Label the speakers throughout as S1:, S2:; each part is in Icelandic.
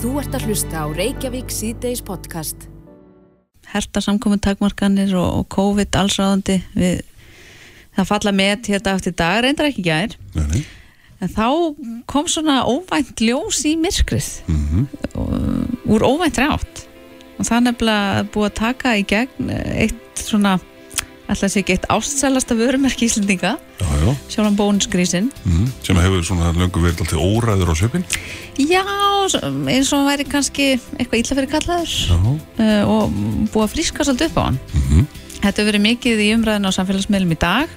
S1: Þú ert að hlusta á Reykjavík síðdeis podcast.
S2: Herta samkominn takmarkanir og, og COVID allsráðandi við, það falla með hérna eftir dag, reyndar ekki gær
S3: Nei, nei.
S2: en þá kom svona óvænt ljós í myrkrið
S3: Mm
S2: og, úr óvænt rátt og það nefnilega búið að taka í gegn eitt svona alltaf sé ekki eitt ástsælasta vörumerki íslendinga
S3: Já, já.
S2: sjálfan bónusgrísin
S3: Mm Sem hefur svona löngu verið alltaf óræður á svipin.
S2: Já, eins og hann væri kannski eitthvað illa fyrir kallaður.
S3: Já.
S2: uh, og búið að fríska svolítið upp á hann.
S3: Mm
S2: Þetta hefur verið mikið í umræðinu á samfélagsmiðlum í dag.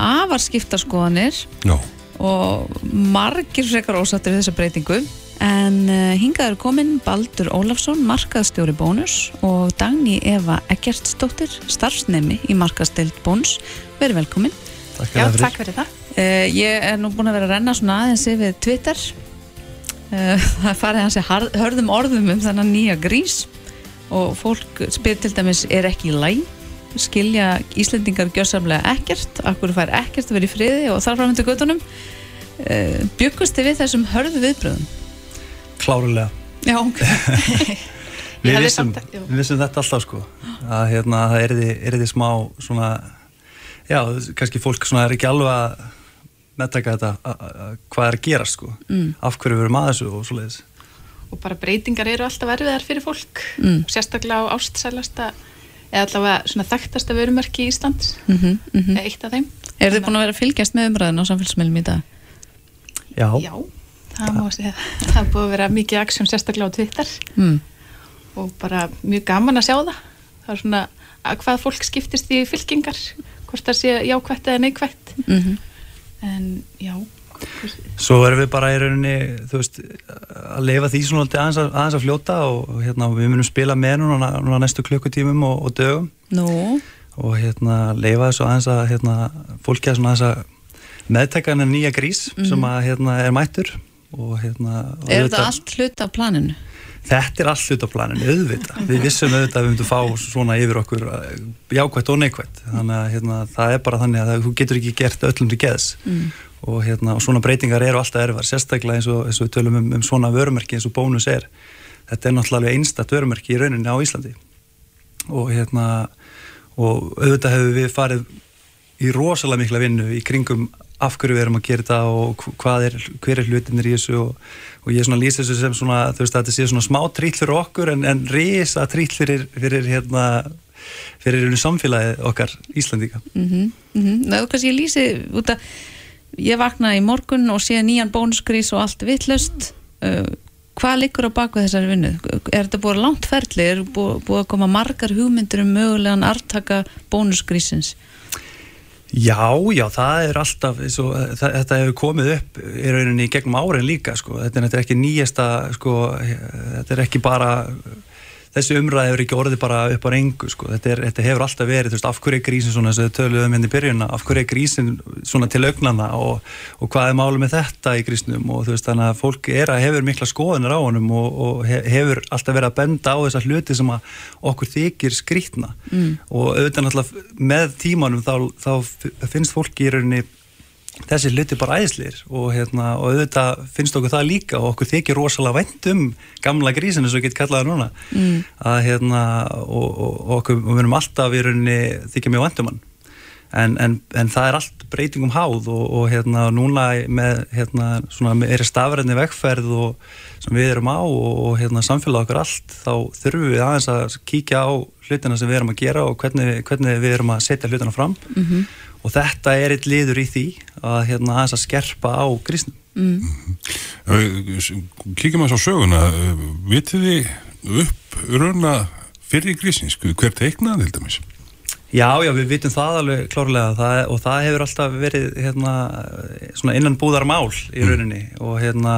S2: Afar skiptaskoðanir
S3: Já.
S2: og margir frekar ósattir við þessa breytingu. En uh, hingað er komin Baldur Ólafsson markaðstjóri bónus og Dagný Eva Eggertsdóttir starfsnemi í markaðstild bónus. Verið velkomin.
S4: Takk
S5: takk fyrir það.
S2: uh, Ég er nú búin að vera að renna svona aðeins yfir Twitter það er farið hansi hörðum orðum um þennan nýja grís og fólk spyr til dæmis er ekki í læg skilja Íslendingar gjörsamlega ekkert? Akkur fær ekkert að vera í friði og þar framöndu göttunum uh, byggust þið við þessum hörðu viðbröðum
S4: Klárulega.
S2: Já, ok.
S4: Við vissum, þetta alltaf sko. Að hérna, það er því, er því smá svona, já, kannski fólk svona er ekki alveg að meðtaka þetta, að- að- hvað er að gera sko. Mm. Af hverju við erum að þessu og svo leiðis.
S5: Og bara breytingar eru alltaf erfiðar fyrir fólk,
S2: Mm.
S5: sérstaklega á ástsælasta, eða allavega svona þekktasta vörumerki í Íslands,
S2: mm -hmm.
S5: eða eitt af þeim.
S2: Er þið búin að vera að fylgjast með umræðin á samfélagsmiðlum í dag?
S4: Já.
S5: Já, það má segja. Það búið að vera mikið aksjón sérstaklega á Twitter
S2: Mm.
S5: og bara mjög gaman að sjá það. Það er svona að hvað fólk skiptist í fylkingar, hvort það sé jákvætt eða neikvætt.
S2: Mm
S5: En já,
S4: Svo erum við bara í rauninni, veist, að leifa því svona aðeins að, aðeins að fljóta og, hérna, við munum spila með núna, núna næstu klukkutímum og, og dögum.
S2: Nú,
S4: og hérna leifa þessu aðeins að hérna, fólki að að meðtaka hennar nýja grís sem að hérna er mættur og hérna
S2: Mhm. er þetta allt hlut af planinu?
S4: Þetta er allt hlut á planinu, auðvitað. Við vissum auðvitað að við myndum fá svona yfir okkur uh, jákvætt og neikvætt. Þannig að hérna, það er bara þannig að þú getur ekki gert öllum til geðs.
S2: Mm.
S4: og, hérna, og svona breytingar eru alltaf erfar sérstaklega eins og, eins og við tölum um, um svona vörumerki eins og bónus er. Þetta er náttúrulega einstatt vörumerki í rauninni á Íslandi. Og hérna og auðvitað hefur við farið í rosalega mikla vinnu í kringum af hverju við erum að gera þetta og er, hver er hlutinir í þessu og, og ég lýsi þessu sem svona, veist þetta sé svona smá trýll fyrir okkur en, en risa trýll fyrir, hérna fyrir einu samfélagi okkar Íslandíka
S2: Mm -hmm. Það er kannski ég lýsi út að ég vaknaði í morgun og sé nýjan bónusgrís og allt vittlust uh, hvað liggur á baku þessari vinnu? Er þetta búið langt ferli? Er búið, búið að koma margar hugmyndir um mögulegan artaka bónusgrísins?
S4: Já, já, það er alltaf svo, það, þetta hefur komið upp í rauninni gegnum árin líka sko. þetta, þetta er ekki nýjasta sko, þetta er ekki bara þessi umræði hefur ekki orðið bara upp á reyngu sko. þetta, er, þetta hefur alltaf verið, þú veist, af hverju er grísin svona þess að töluðum hérna í byrjunna, af hverju er grísin svona til augnana og, og hvað er málið með þetta í grísnum og þú veist, þannig að fólk er að hefur mikla skoðunar á honum og, og he- hefur alltaf verið að benda á þessa hluti sem að okkur þykir skrítna mm. og auðvitað náttúrulega með tímanum þá, þá finnst fólki í rauninni þessi hluti bara æðislir og, hérna, og auðvitað finnst okkur það líka og okkur þykir rosalega vænt um gamla grísinu sem við getum kallaða núna mm. að hérna og, og, okkur, við erum alltaf í rauninni þykja mjög vænt um hann. En, en, en það er allt breytingum háð og, og hérna núna með hérna svona er stafræðni vegferð og sem við erum á og, og hérna samfélag okkur allt þá þurfum við aðeins að kíkja á hlutina sem við erum að gera og hvernig, hvernig við erum að setja hlutina fram.
S2: Mm
S4: og þetta er eitt liður í því að hérna aðeins að skerpa á grísnum.
S3: Kíkjum að svo söguna, uh, vitið þið upp rauna fyrir grísins, hver teiknaði til dæmis?
S4: Já, já, við vitum það alveg klárlega. Það, og það hefur alltaf verið hérna, svona innan búðar mál í rauninni. Og hérna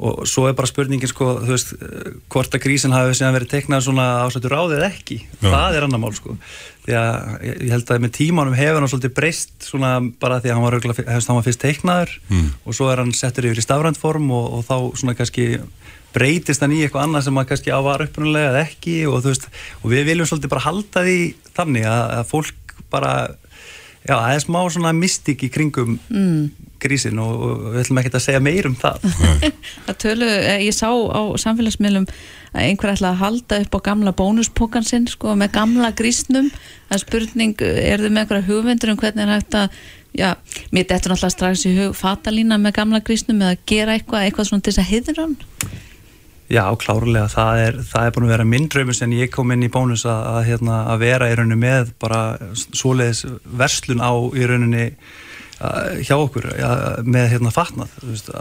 S4: og svo er bara spurningin sko, þú veist, hvort að grísin hafi síðan verið teiknað svona ásættur ráðið eða ekki,
S3: Já.
S4: það er annar mál sko því að ég held að með tímanum hefur hann svolítið breyst svona bara því að hann var, hefst, hann var fyrst teiknaður
S3: Mm.
S4: og svo er hann settur yfir í stafræntform og, og þá svona kannski breytist hann í eitthvað annað sem að kannski á var upprunalega eða ekki og þú veist, og við viljum svolítið bara halda því þannig að, að fólk bara já, það er smá svona mystik í kringum mm. grísin og, og við ætlum ekki að segja meir um það.
S2: Það tölu, eh, ég sá á samfélagsmiðlum að einhver ætla að halda upp á gamla bónuspókan sinn, sko, með gamla grísnum. Það er spurning, er þið með einhverja hugvendur um hvernig er hægt að já, mér dettur náttúrulega strax í hug fatalína með gamla grísnum eða gera eitthvað, eitthvað svona til þess að heiður hann
S4: Já, klárlega, það er, það er búin að vera minn dröymur sem ég kom inn í bónus að, að, hérna, að vera í rauninni með bara svoleiðis verslun á í rauninni að, hjá okkur að, með hérna fatnað, veist,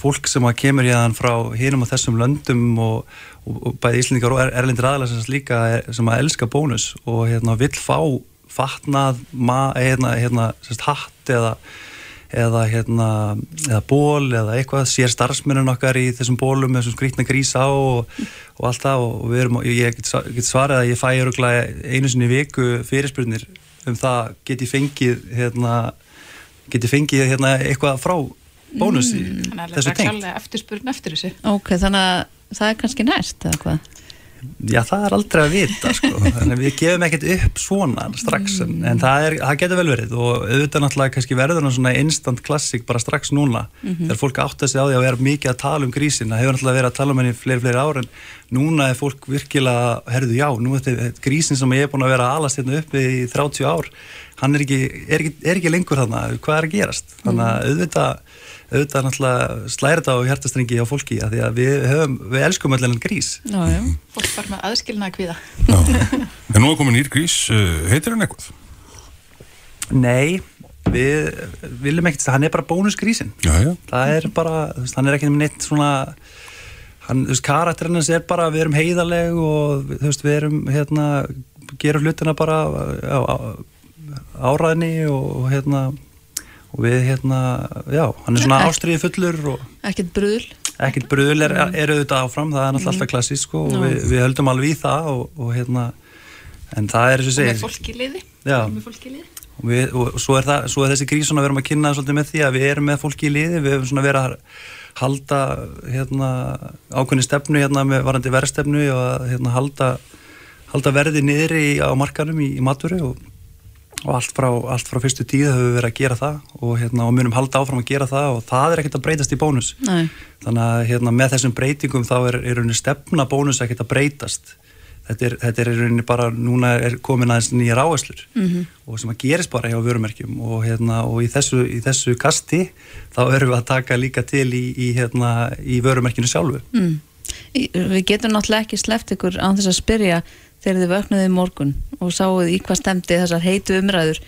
S4: fólk sem að kemur hérna frá hinum á þessum löndum og, og, og bæði íslendingar og er, erlendir aðlæsins líka sem að elska bónus og hérna vill fá fatnað, ma, hérna, hérna, sérst, hatt eða eða hérna, eða ból eða eitthvað, sér starfsmennun okkar í þessum bólum með þessum skrítna grís á og, og allt það og við erum, ég get, get svarað að ég fæ einu sinni viku fyrirspurnir um það get ég fengið hérna, get ég fengið hérna eitthvað frá bónus í
S5: Þannig að
S4: þessu
S5: það er
S4: tengt.
S5: eftirspurn eftir þessu.
S2: Ok, þannig að það er kannski næst eða hvað?
S4: Já, það er aldrei að vita sko. þannig að við gefum ekkert upp svona strax, en, en það, er, það getur vel verið. Og auðvitað náttúrulega kannski verður hann svona instant classic bara strax núna þegar fólk átt að segja á því að vera mikið að tala um grísin. Það hefur náttúrulega verið að tala um henni fleiri, fleiri ár en núna er fólk virkilega herðu já, nú er þetta grísin sem ég er búin að vera að alast hérna uppi í 30 ár hann er ekki, er ekki, er ekki lengur þannig hvað er að gerast? Þannig að auðvitað auðvitað náttúrulega slæri þetta á hjartastrengi á fólki að því að við, höfum, við elskum allir grís
S2: Já, já.
S5: Fólk var með aðskilnaða kvíða.
S3: Já. En nú er komin nýr grís, uh, heitir hann eitthvað?
S4: Nei, við viljum ekkert, hann er bara bónusgrísin
S3: Já, já.
S4: það er bara, hann er ekki með neitt svona hann, þú veist, karakterinn hans er bara, við erum heiðaleg og þú veist, við erum, hérna gerum hlutina bara á, á, áræðni og hérna og við, hérna, já, hann er svona ástriði fullur og
S2: Ekkert bruðl
S4: ekkert bröðul er, er auðvitað áfram það er náttúrulega alltaf klassísk sko, og við, við höldum alveg í það og, og hérna en það er og
S5: með
S4: segir
S5: fólki í liði.
S4: Já.
S5: Með fólki í liði.
S4: og, við, og svo, er það, svo er þessi grísun að við erum að kynna svolítið með því að við erum með fólki í liði við hefum svona verið að halda hérna, ákveðni stefnu hérna með varandi verðstefnu og að hérna, halda, halda verði niðri í, á markanum í, í matvöru og, og allt, frá, allt frá fyrstu tíð höfum við verið að gera það og, hérna, og munum halda áfram að gera það og það er ekkert að breytast í bónus
S2: Nei,
S4: þannig að hérna, með þessum breytingum þá er, er stefna bónus ekkert að breytast þetta er, þetta er bara núna er komin aðeins nýjar áherslur -hmm. og sem að gerist bara hjá vörumerkjum og, hérna, og í, þessu, í þessu kasti þá erum við að taka líka til í, í, hérna, í vörumerkjunu sjálfu
S2: mm. Við getum náttúrulega ekki sleppt ykkur án þess að spyrja þegar þið vöknuðu í morgun og sáuð í hvað stemdi þessar heitu umræður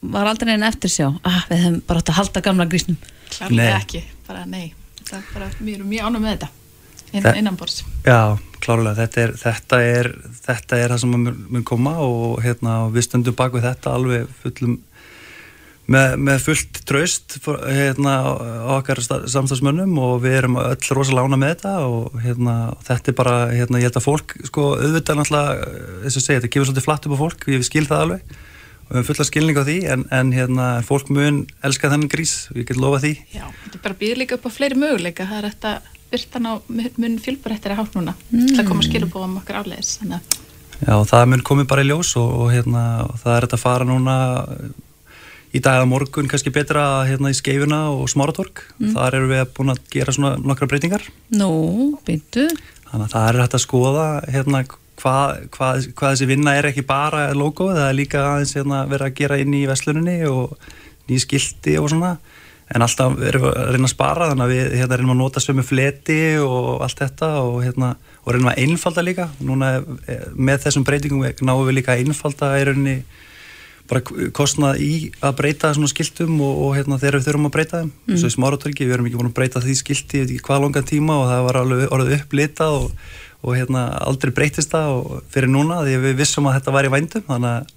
S2: var aldrei einn eftir sjá ah, við hefum bara átt að halda gamla grísnum
S5: Klárlega
S4: Nei.
S5: ekki. Bara nei. Það er bara, við erum mjög ánum með þetta. Inn, innanborðs.
S4: Já, klárlega, þetta er, þetta er, þetta er það sem mun, mun koma og, hérna, og við stöndum bak við þetta alveg fullum með, með fullt traust hérna, okkar sta- samstagsmönnum og við erum öll rosalega ána með þetta og hérna, þetta er bara, hérna, ég held að fólk sko, auðvitað náttúrulega, þess að segja, þetta gefur svolítið flatt upp á fólk, ég skil það alveg og við höfum fulla skilning á því, en, en hérna, fólk mun elska þennan grís, ég get lofa því
S5: Já, þetta er bara býður líka upp á fleiri möguleika. Það er þetta byrtan á mun fjölbarættir að hátt núna. Mm. Það koma skilubóðum okkar áleiðis. Þannig að
S4: Já, og það mun komið bara í ljós og, og, hérna, og það er þetta að fara núna í dag að morgun kannski betra hérna, í skeifuna og smáratorg þar erum við búin að gera svona nokkra breytingar.
S2: Nú, byndu
S4: þannig að það er hægt að skoða hérna, hvað, hvað, hvað þessi vinna er ekki bara logo, það er líka aðeins hérna, verið að gera inn í vesluninni og ný skilti og svona. En alltaf erum við að reyna að spara þannig að við hérna, reynum að nota sömu fleti og allt þetta og, hérna, og reynum að einfalda líka. Núna eh, með þessum breytingum náum við líka að einfalda í rauninni bara kostnað í að breyta svona skiltum og, og hérna, þegar við þurfum að breyta þeim. Mm. svo í smáratorgi, við erum ekki búin að breyta því skilti ég veit ekki hvað langan tíma og það var alveg orðið upplitað og, og hérna, aldrei breytist það og fyrir núna því við vissum að þetta var í vændum þannig að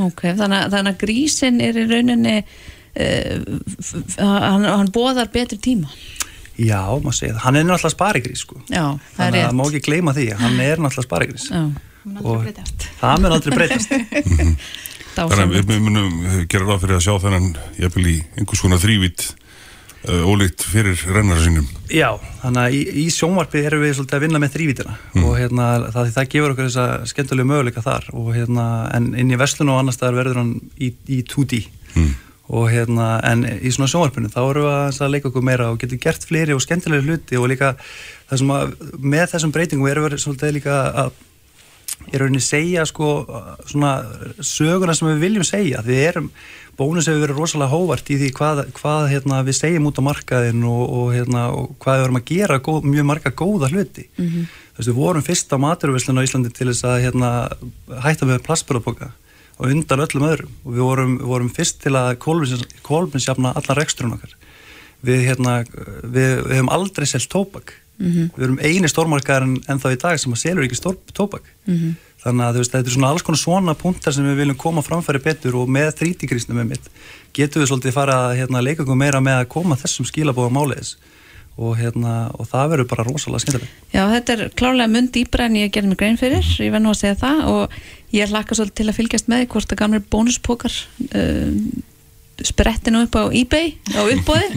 S2: Ok, þannig, að- þannig að grísin er í rauninni uh, hann, hann bóðar betri tíma.
S4: Já, maður segja það, hann er náttúrulega sparigrís sko.
S2: Já, það er
S4: þannig að
S2: rétt.
S4: það má ekki gleyma því, hann er náttúrulega sparigrís
S2: Já,
S5: mun
S4: Og-
S5: aldrei breytast.
S4: það mun aldrei breytast
S3: Þannig að við munum gera ráð fyrir að sjá þennan jafnvel í einhvers konar þrývít uh, ólíkt fyrir rennar sínum.
S4: Já, þannig að í, í sjónvarpi erum við svolítið að vinna með þrývítina mm. og hérna, það, það gefur okkur þessa skemmtilegu möguleika þar og hérna, en inn í Vestlun og annar staðar verður hann í, í 2D mm. og hérna, en í svona sjónvarpinu þá erum við að leika okkur meira og getum gert fleiri og skemmtilegu hluti og líka það sem að með þessum breytingum erum við svolítið líka að í rauninni segja sko svona söguna sem við viljum segja. Við erum, bónus hefur verið rosalega hóvart í því hvað, hvað hérna, við segjum út á markaðin og, og, hérna, og hvað við verum að gera góð, mjög marga góða hluti. Mm -hmm. þess að við vorum fyrsta maturvöslun á Íslandi til þess að hérna, hætta með plastbúraboka og undan öllum öðrum. Og við vorum, vorum fyrst til að kólminsjafna allar reksturinn okkar. Við, hérna, við, við hefum aldrei selgt tópak mm -hmm. við erum eini stórmarkaðar en, þá í dag sem að selur ekki stór, tópak mm -hmm. þannig að veist, þetta er svona alls konar svona punktar sem við viljum koma framfæri betur og með þrítikrisnum með mitt getum við svolítið fara að hérna, leika okkur meira með að koma þessum skilabóðum áleiðis og, hérna, og það verður bara rosalega skemmtileg
S2: Já, þetta er klárlega mun dýbra en ég gerði mig grein fyrir, ég verð nú að segja það og ég hlaka svolítið til að fylgjast með hvort að gamlega bónuspókar um, sprettinu upp á eBay á uppbóði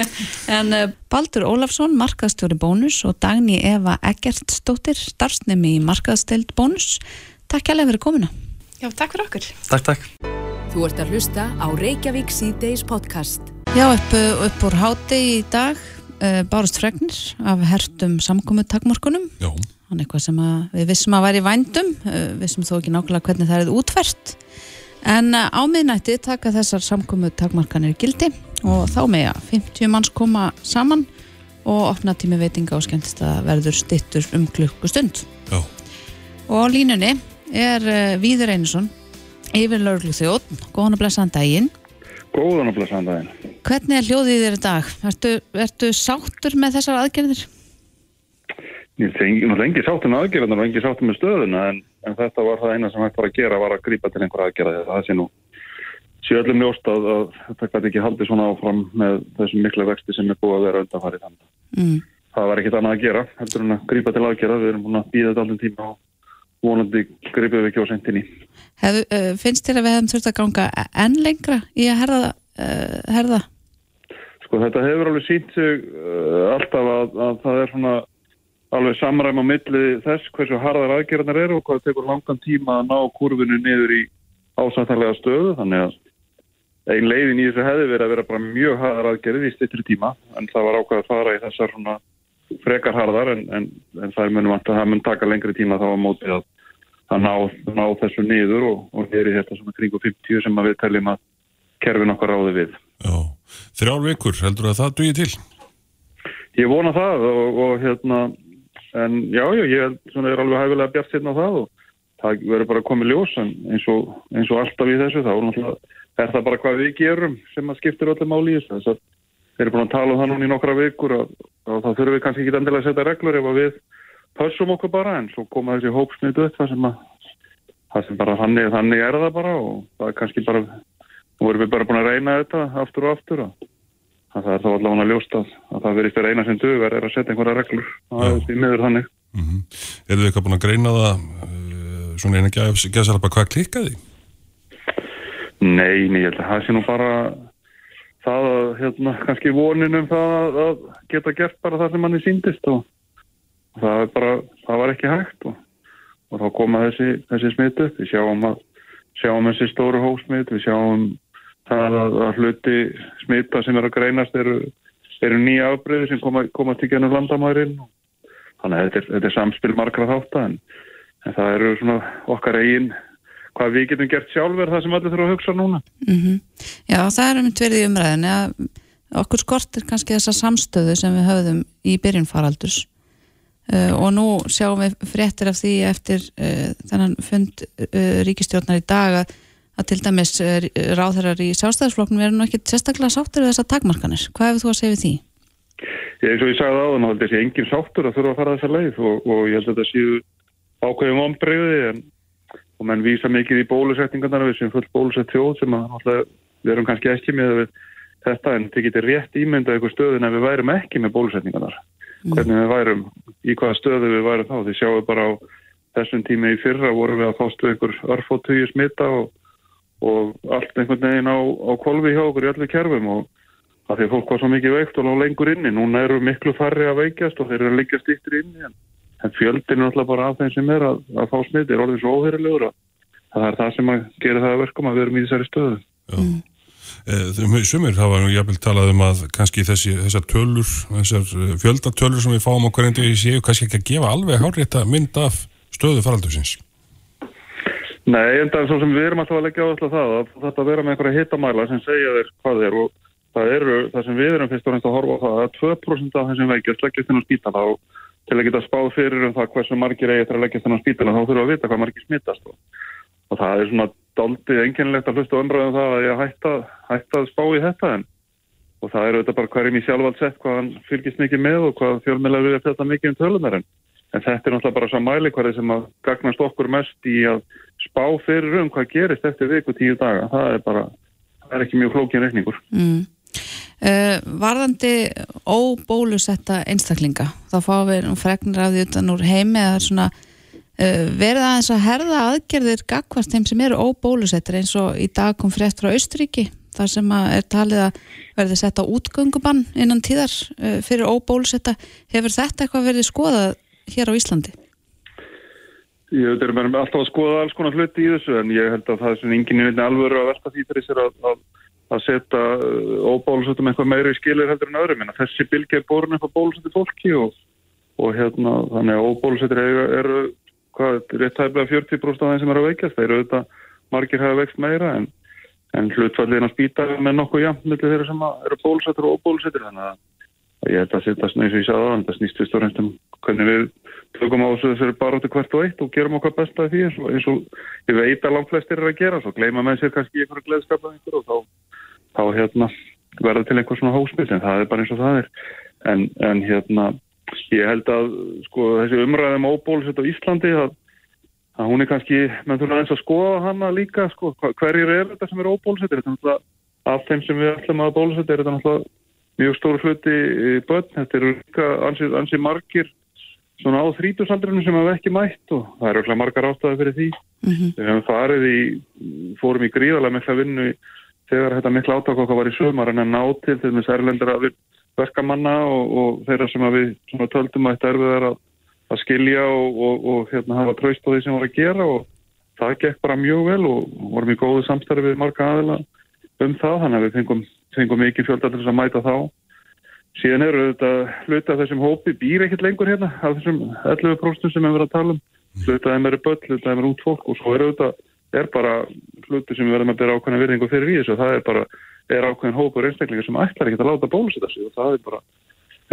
S2: en uh, Baldur Ólafsson markaðstjóri bónus og Dagni Eva Eggertsdóttir starfsnemi í markaðsteld bónus. Takk kærlega fyrir komuna.
S5: Já, takk fyrir okkur.
S4: Takk, takk.
S1: Þú ert að hlusta á Reykjavík C-Days podcast.
S2: Já, upp, upp úr háti í dag uh, bárust fregnir af hertum samkommið takmorkunum
S3: Já
S2: Þannig eitthvað sem við vissum að væri vændum uh, vissum þó ekki nákvæmlega hvernig það er útfært En eh, á miðnætti taka þessar samkomu takmarkanir gildi og þá með að 50 manns koma saman og opna tími veitinga og skemmtist að verður stittur um klukkustund.
S3: Já.
S2: Og línunni er uh, Víður Einarsson, yfir lauruglu þjótt, góðan að blessa hann daginn.
S6: Góðan að blessa hann daginn.
S2: Hvernig er hljóðið þér í dag? Ertu, ertu sáttur með þessar aðgerðir?
S6: Ég lengi sáttur með aðgerðina og lengi sáttur með stöðuna en, en þetta var það eina sem hægt var að gera var að grípa til einhverja aðgerða það sé nú sjöldum njóst að, að þetta gæti ekki haldið svona áfram með þessum mikla vexti sem er búið að vera undanfarið. Mm. Það var ekkit annað að gera heldur en að grípa til aðgerða við erum búin að býða þetta allir tíma og vonandi grípum við ekki á sentinni.
S2: Hef, uh, finnst þér að við hefum þurft að ganga enn lengra í að herða? Uh, herða?
S6: Sko þetta hefur alveg sínt sig uh, alltaf að, að það er svona alveg samræm á milli þess hversu harðar aðgerðanar eru og hvað tekur langan tíma að ná kurvinu niður í ásættarlega stöðu þannig að einn leiðin í þessu hefði verið að vera bara mjög harðar aðgerðið í stittri tíma en það var ákveð að fara í þessar svona frekar harðar en, en, en það munum að það mun taka lengri tíma þá á móti að, að ná, ná þessu niður og, og nýri þetta svona kringu 50 sem við teljum að kerfin okkar ráði við.
S3: Já, þrjár vikur heldur að það dugir til?
S6: Ég vona það og, og hérna en já, já, ég svona, er alveg hæfilega bjart hérna á það og það verður bara komið ljós en eins og, eins og alltaf í þessu þá er það bara hvað við gerum sem að skiptir öllum máli í þessu. Þess að við erum búin að tala um það núna í nokkra vikur og, og þá þurfum við kannski ekki endilega að setja reglur ef við pössum okkur bara en svo koma þessi hópsnitu upp það sem að það sem bara þannig, þannig er það bara og það er kannski bara nú erum við bara búin að reyna þetta aftur og aftur og það er þá allavega ljóst að, að það verist að reyna sem duður er að setja einhverja reglur og það er því miður þannig mm -hmm.
S3: Er þið eitthvað búin að greina það uh, svona eina gæðsalpa hvað klikkaði?
S6: Nei, nei, það sé nú bara það að hérna, kannski voninum það að geta gert bara það sem manni síndist og það er bara, það var ekki hægt og, og þá koma þessi, þessi smitu við sjáum að sjáum þessi stóru hósmit, við sjáum það að, að hluti smita sem eru að greinast eru, eru nýja afbreyði sem koma, koma til genum landamærin. Þannig að þetta er, þetta er samspil margra þátt en, en það eru svona okkar eigin hvað við getum gert sjálfur það sem allir þurfa að hugsa núna.
S2: Mm -hmm. Já, það er um tverði umræðin okkur skortir kannski þessa samstöðu sem við höfðum í byrjun faraldurs. Uh, og nú sjáum við fréttir af því eftir uh, þennan fund uh, ríkistjórnar í dag að að til dæmis eh, ráðherrar í sástæðisflokknum eru nú ekki sérstaklega sáttur við þessa takmarkanir. Hvað hefur þú að segja við því?
S6: Ég, eins og ég sagði á þann að þessi engin sáttur að þurfa að fara þessa leið og, og ég held að þetta séu ákveðum ombreyði en og menn vísa mikið í bólusetningarnar við sem full bólusett þjóð sem að alltaf, við erum kannski ekki með þetta en þetta getur rétt ímyndað eitthvað stöðun ef við værum ekki með bólusetningarnar. Mm. Hvernig við værum, í hvaða stöðu við værum þá. Þið sjáum bara á þessum tími í fyrra vorum við að fástu einhver örfóttugi smita og og allt einhvern veginn á, á kolvi hjá okkur í öllu kerfum og, af því að fólk var svo mikið veikt og lág lengur inni. Núna eru miklu færri að veikjast og þeir eru að liggja stýttir inni en, en fjöldin er alltaf bara af þeim sem er að, að fá smitt, er orðið svo óheyrilegur að það er það sem að gera það að verkum að við erum í þessari stöðu.
S3: Mm. Sumir hafa nú jafnvel talað um að kannski þessi, þessar tölur, þessar eh, fjöldatölur sem við fáum á hverjandi í séu kannski ekki að gefa alveg hárétta mynd af stöðu faraldursins.
S6: Nei, en það er svo sem við erum alltaf að leggja á alltaf það að þetta vera með einhverja hittamæla sem segja þér hvað þeir og það eru, það sem við erum fyrst og reynst að horfa á það að 2% af þessum veikjast leggjast inn á spítala og til að geta spáð fyrir um það hversu margir eigi eftir að leggjast inn á spítala þá þurfum við að vita hvað margir smittast og, og það er svona doldið enginlegt að hlusta umræðum um það að ég hætta, hætta að spá í þetta en og það eru þetta bara hverjum í sjálfald sett hvað hann fylgist mikið með og hvað fjölmjöla við þetta mikið um tölunar en, þetta er náttúrulega bara svo mælikvarði sem að gagnast okkur mest í að spá fyrir um hvað gerist eftir viku tíu daga. Það er bara, það er ekki mjög klókin reikningur.
S2: Mm. Uh, varðandi óbólusetta einstaklinga, þá fáum við fregnir af því utan úr heimi að svona uh, verða aðeins að herða aðgerðir gagvast þeim sem eru óbólusettir eins og í dag kom frétt frá Austuríki þar sem er talið að verði sett á útgöngubann innan tíðar uh, fyrir óbólusetta. Hefur þetta eitthvað verið skoðað hér á Íslandi?
S6: Ég veit, við erum alltaf að skoða alls konar hluti í þessu en ég held að það er svona ingen í alvöru að velta því sér að, að, að setja óbólusettum eitthvað meiri í skilir heldur en öðrum. En þessi bilgi er borun eitthvað bólusetti fólki og, og hérna þannig að óbólusettir eru, eru hvað, rétt hæflega 40% af þeim sem eru að veikast. Það eru auðvitað, margir hafa veikst meira en, en hlutfallin að spýta með nokkuð jafn millir þeirra sem eru bólusettir og óbólusettir þannig að ég held að setja svona eins og ég sagði á það snýst fyrst og reynst um hvernig við tökum á þessu þessari baróttu hvert og eitt og gerum okkar besta því eins og, eins og ég veit að langt flestir er að gera svo gleyma með sér kannski einhverju gleðskap einhver og þá, þá hérna verða til einhver svona hóspill en það er bara eins og það er. En, en hérna ég held að sko þessi umræðum óbólusett á Íslandi að, að hún er kannski menn þú veist að skoða hana líka sko hverjir er þetta sem er óbólusett er þetta af þeim sem við ætlum að er þetta náttúrulega mjög stóru hluti börn, þetta eru líka ansið, ansið margir svona á þrítusaldrunum sem hafa ekki mætt og það eru ekki margar ástæði fyrir því. Mm -hmm. Við hefum farið í, fórum í gríðalega mikla vinnu þegar þetta mikla átak okkar var í sömar en að ná til til þess erlendara verkamanna og, og þeirra sem við töldum að þetta erfiðar að, að skilja og, og, og hérna, hafa tröst á því sem var að gera og það gekk bara mjög vel og vorum í góðu samstarfi við marga aðila um það, þannig að við fengum, fengum mikið fjölda til þess að mæta þá. Síðan eru þetta hluta þessum hópi býr ekkert lengur hérna af þessum 11% sem við verðum að tala um. Hluta þeim eru börn, hluta þeim eru út fólk og svo eru þetta, er bara hluti sem við verðum að bera ákveðna virðingu fyrir í þessu það er bara, er ákveðin hópur einstaklingar sem ætlar ekki að láta bólusita sig og það er bara,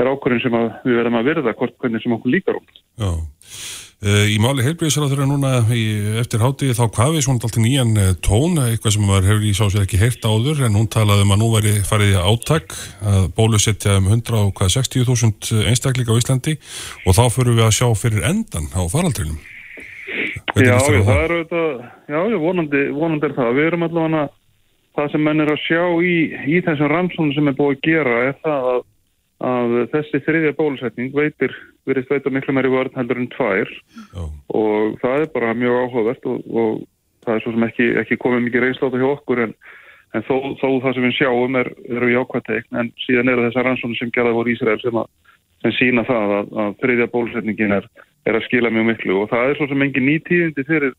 S6: er ákveðin sem við verðum að virða hvort hvernig sem okkur líkar um.
S3: Já. Í máli heilbríðisar þeirra núna í, eftir hátíði þá hvað við svona alltaf nýjan tón, eitthvað sem maður hefur í sá sér ekki heyrt áður en hún talaði um að nú væri farið í áttak að bólusetja um 160.000 einstakleika á Íslandi og þá fyrir við að sjá fyrir endan á faraldrinum.
S6: Já, já, það eru þetta, já, vonandi, vonandi er það. Við erum allavega það sem menn er að sjá í, í þessum rannsónu sem er búið að gera er það að að þessi þriðja bólusetning veitir, verið veitur miklu meiri vörn heldur en tvær oh. og það er bara mjög áhugavert og, og það er svo sem ekki, ekki komið mikið reynsláta hjá okkur en, en þó, þó það sem við sjáum er, eru jákvæðteikn en síðan eru þessar rannsónu sem gerða voru Ísrael sem, að, sem sína það að, að þriðja bólusetningin er, er að skila mjög miklu og það er svo sem engin nýtíðindi fyrir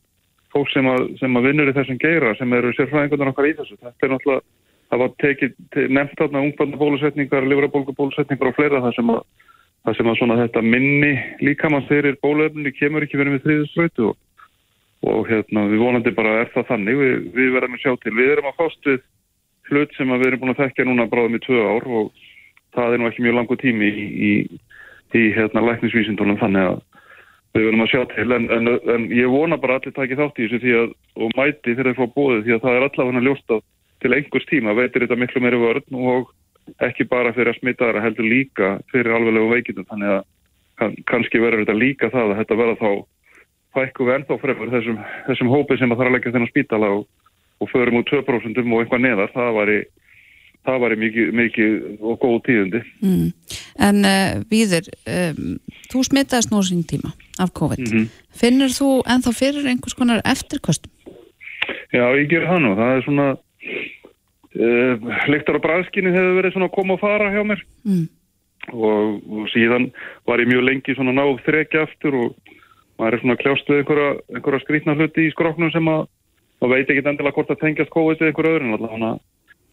S6: fólk sem að, sem að vinnur í þessum geira sem eru sérfræðingunar okkar í þessu. Þetta er náttúrulega það var tekið, nefnt þarna ungbarnabólusetningar, livrabólgabólusetningar og fleira það sem að, það sem að svona þetta minni líkamann þeirrir bóluefni kemur ekki verið með þriðuströytu og, og hérna við vonandi bara er það þannig, við, við verðum að sjá til. Við erum að fást við hlut sem við erum búin að þekkja núna bráðum í tvö ár og það er nú ekki mjög langu tími í, í, í hérna læknisvísindunum þannig að við verðum að sjá til en, en, en ég vona bara allir takið þátt í þessu og mæti þegar það er til einhvers tíma veitir þetta miklu meiri vörn og ekki bara fyrir að smita þar að heldur líka fyrir alveglegu veikindum þannig að kann, kannski verður þetta líka það að þetta verða þá fækku við ennþá fremur þessum, þessum hópi sem að þarf að leggja þennan spítala og, og förum út 2% og eitthvað neðar það var í það var í mikið, mikið og góð tíðundi.
S2: Mm. En uh, Víður, um, þú smittaðist nú sín tíma af COVID. Mm -hmm. Finnur þú ennþá fyrir einhvers konar eftirkostum?
S6: Já, ég ger það nú. Það er svona uh, lyktar og bræðskinni hefur verið svona að koma og fara hjá mér.
S2: Mm.
S6: og, og síðan var ég mjög lengi svona náð þrekja aftur og maður er svona að kljást við einhverja, einhverja skrýtna hluti í skroknum sem að maður veit ekki endilega hvort að tengjast COVID eða einhver öðru. En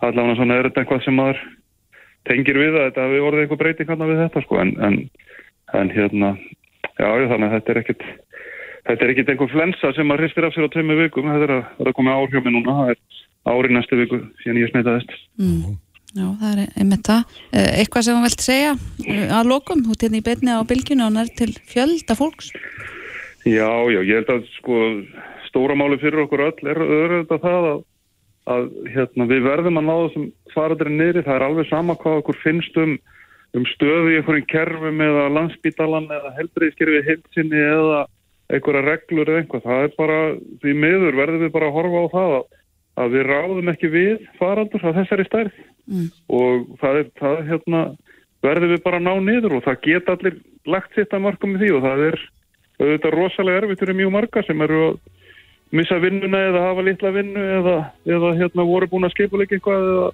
S6: allavega svona er þetta eitthvað sem maður tengir við að þetta hafi orðið einhver breyting hann við þetta sko. En, en, en hérna já, þannig að þetta er ekkit þetta er ekkit einhver flensa sem maður hristir af sér á tveimu vikum, þetta er að, að koma mig núna, það er ári næstu viku síðan ég smitaðist.
S2: Mm. Já, það er einmitt það. Eh, Eitthvað sem þú vilt segja að lokum, þú hérna í beinni á bylginu og nær til fjölda fólks.
S6: Já, já, ég held að sko stóra máli fyrir okkur öll er auðvitað það að, að hérna, við verðum að ná þessum faradri niðri, það er alveg sama hvað okkur finnst um, um stöðu í einhverjum kerfum eða landsbítalan eða helbriðskerfi heilsinni eða einhverja reglur eða einhvað, það er bara því miður verðum við bara að horfa á það að, að við ráðum ekki við farandur að þessari stærð.
S2: Mm.
S6: og það er, það hérna verðum við bara að ná niður og það geta allir lagt sitt að marka með því og það er auðvitað rosalega erfitt fyrir mjög marga sem eru að missa vinnuna eða hafa litla vinnu eða, eða hérna voru búin að skipuleika eitthvað eða,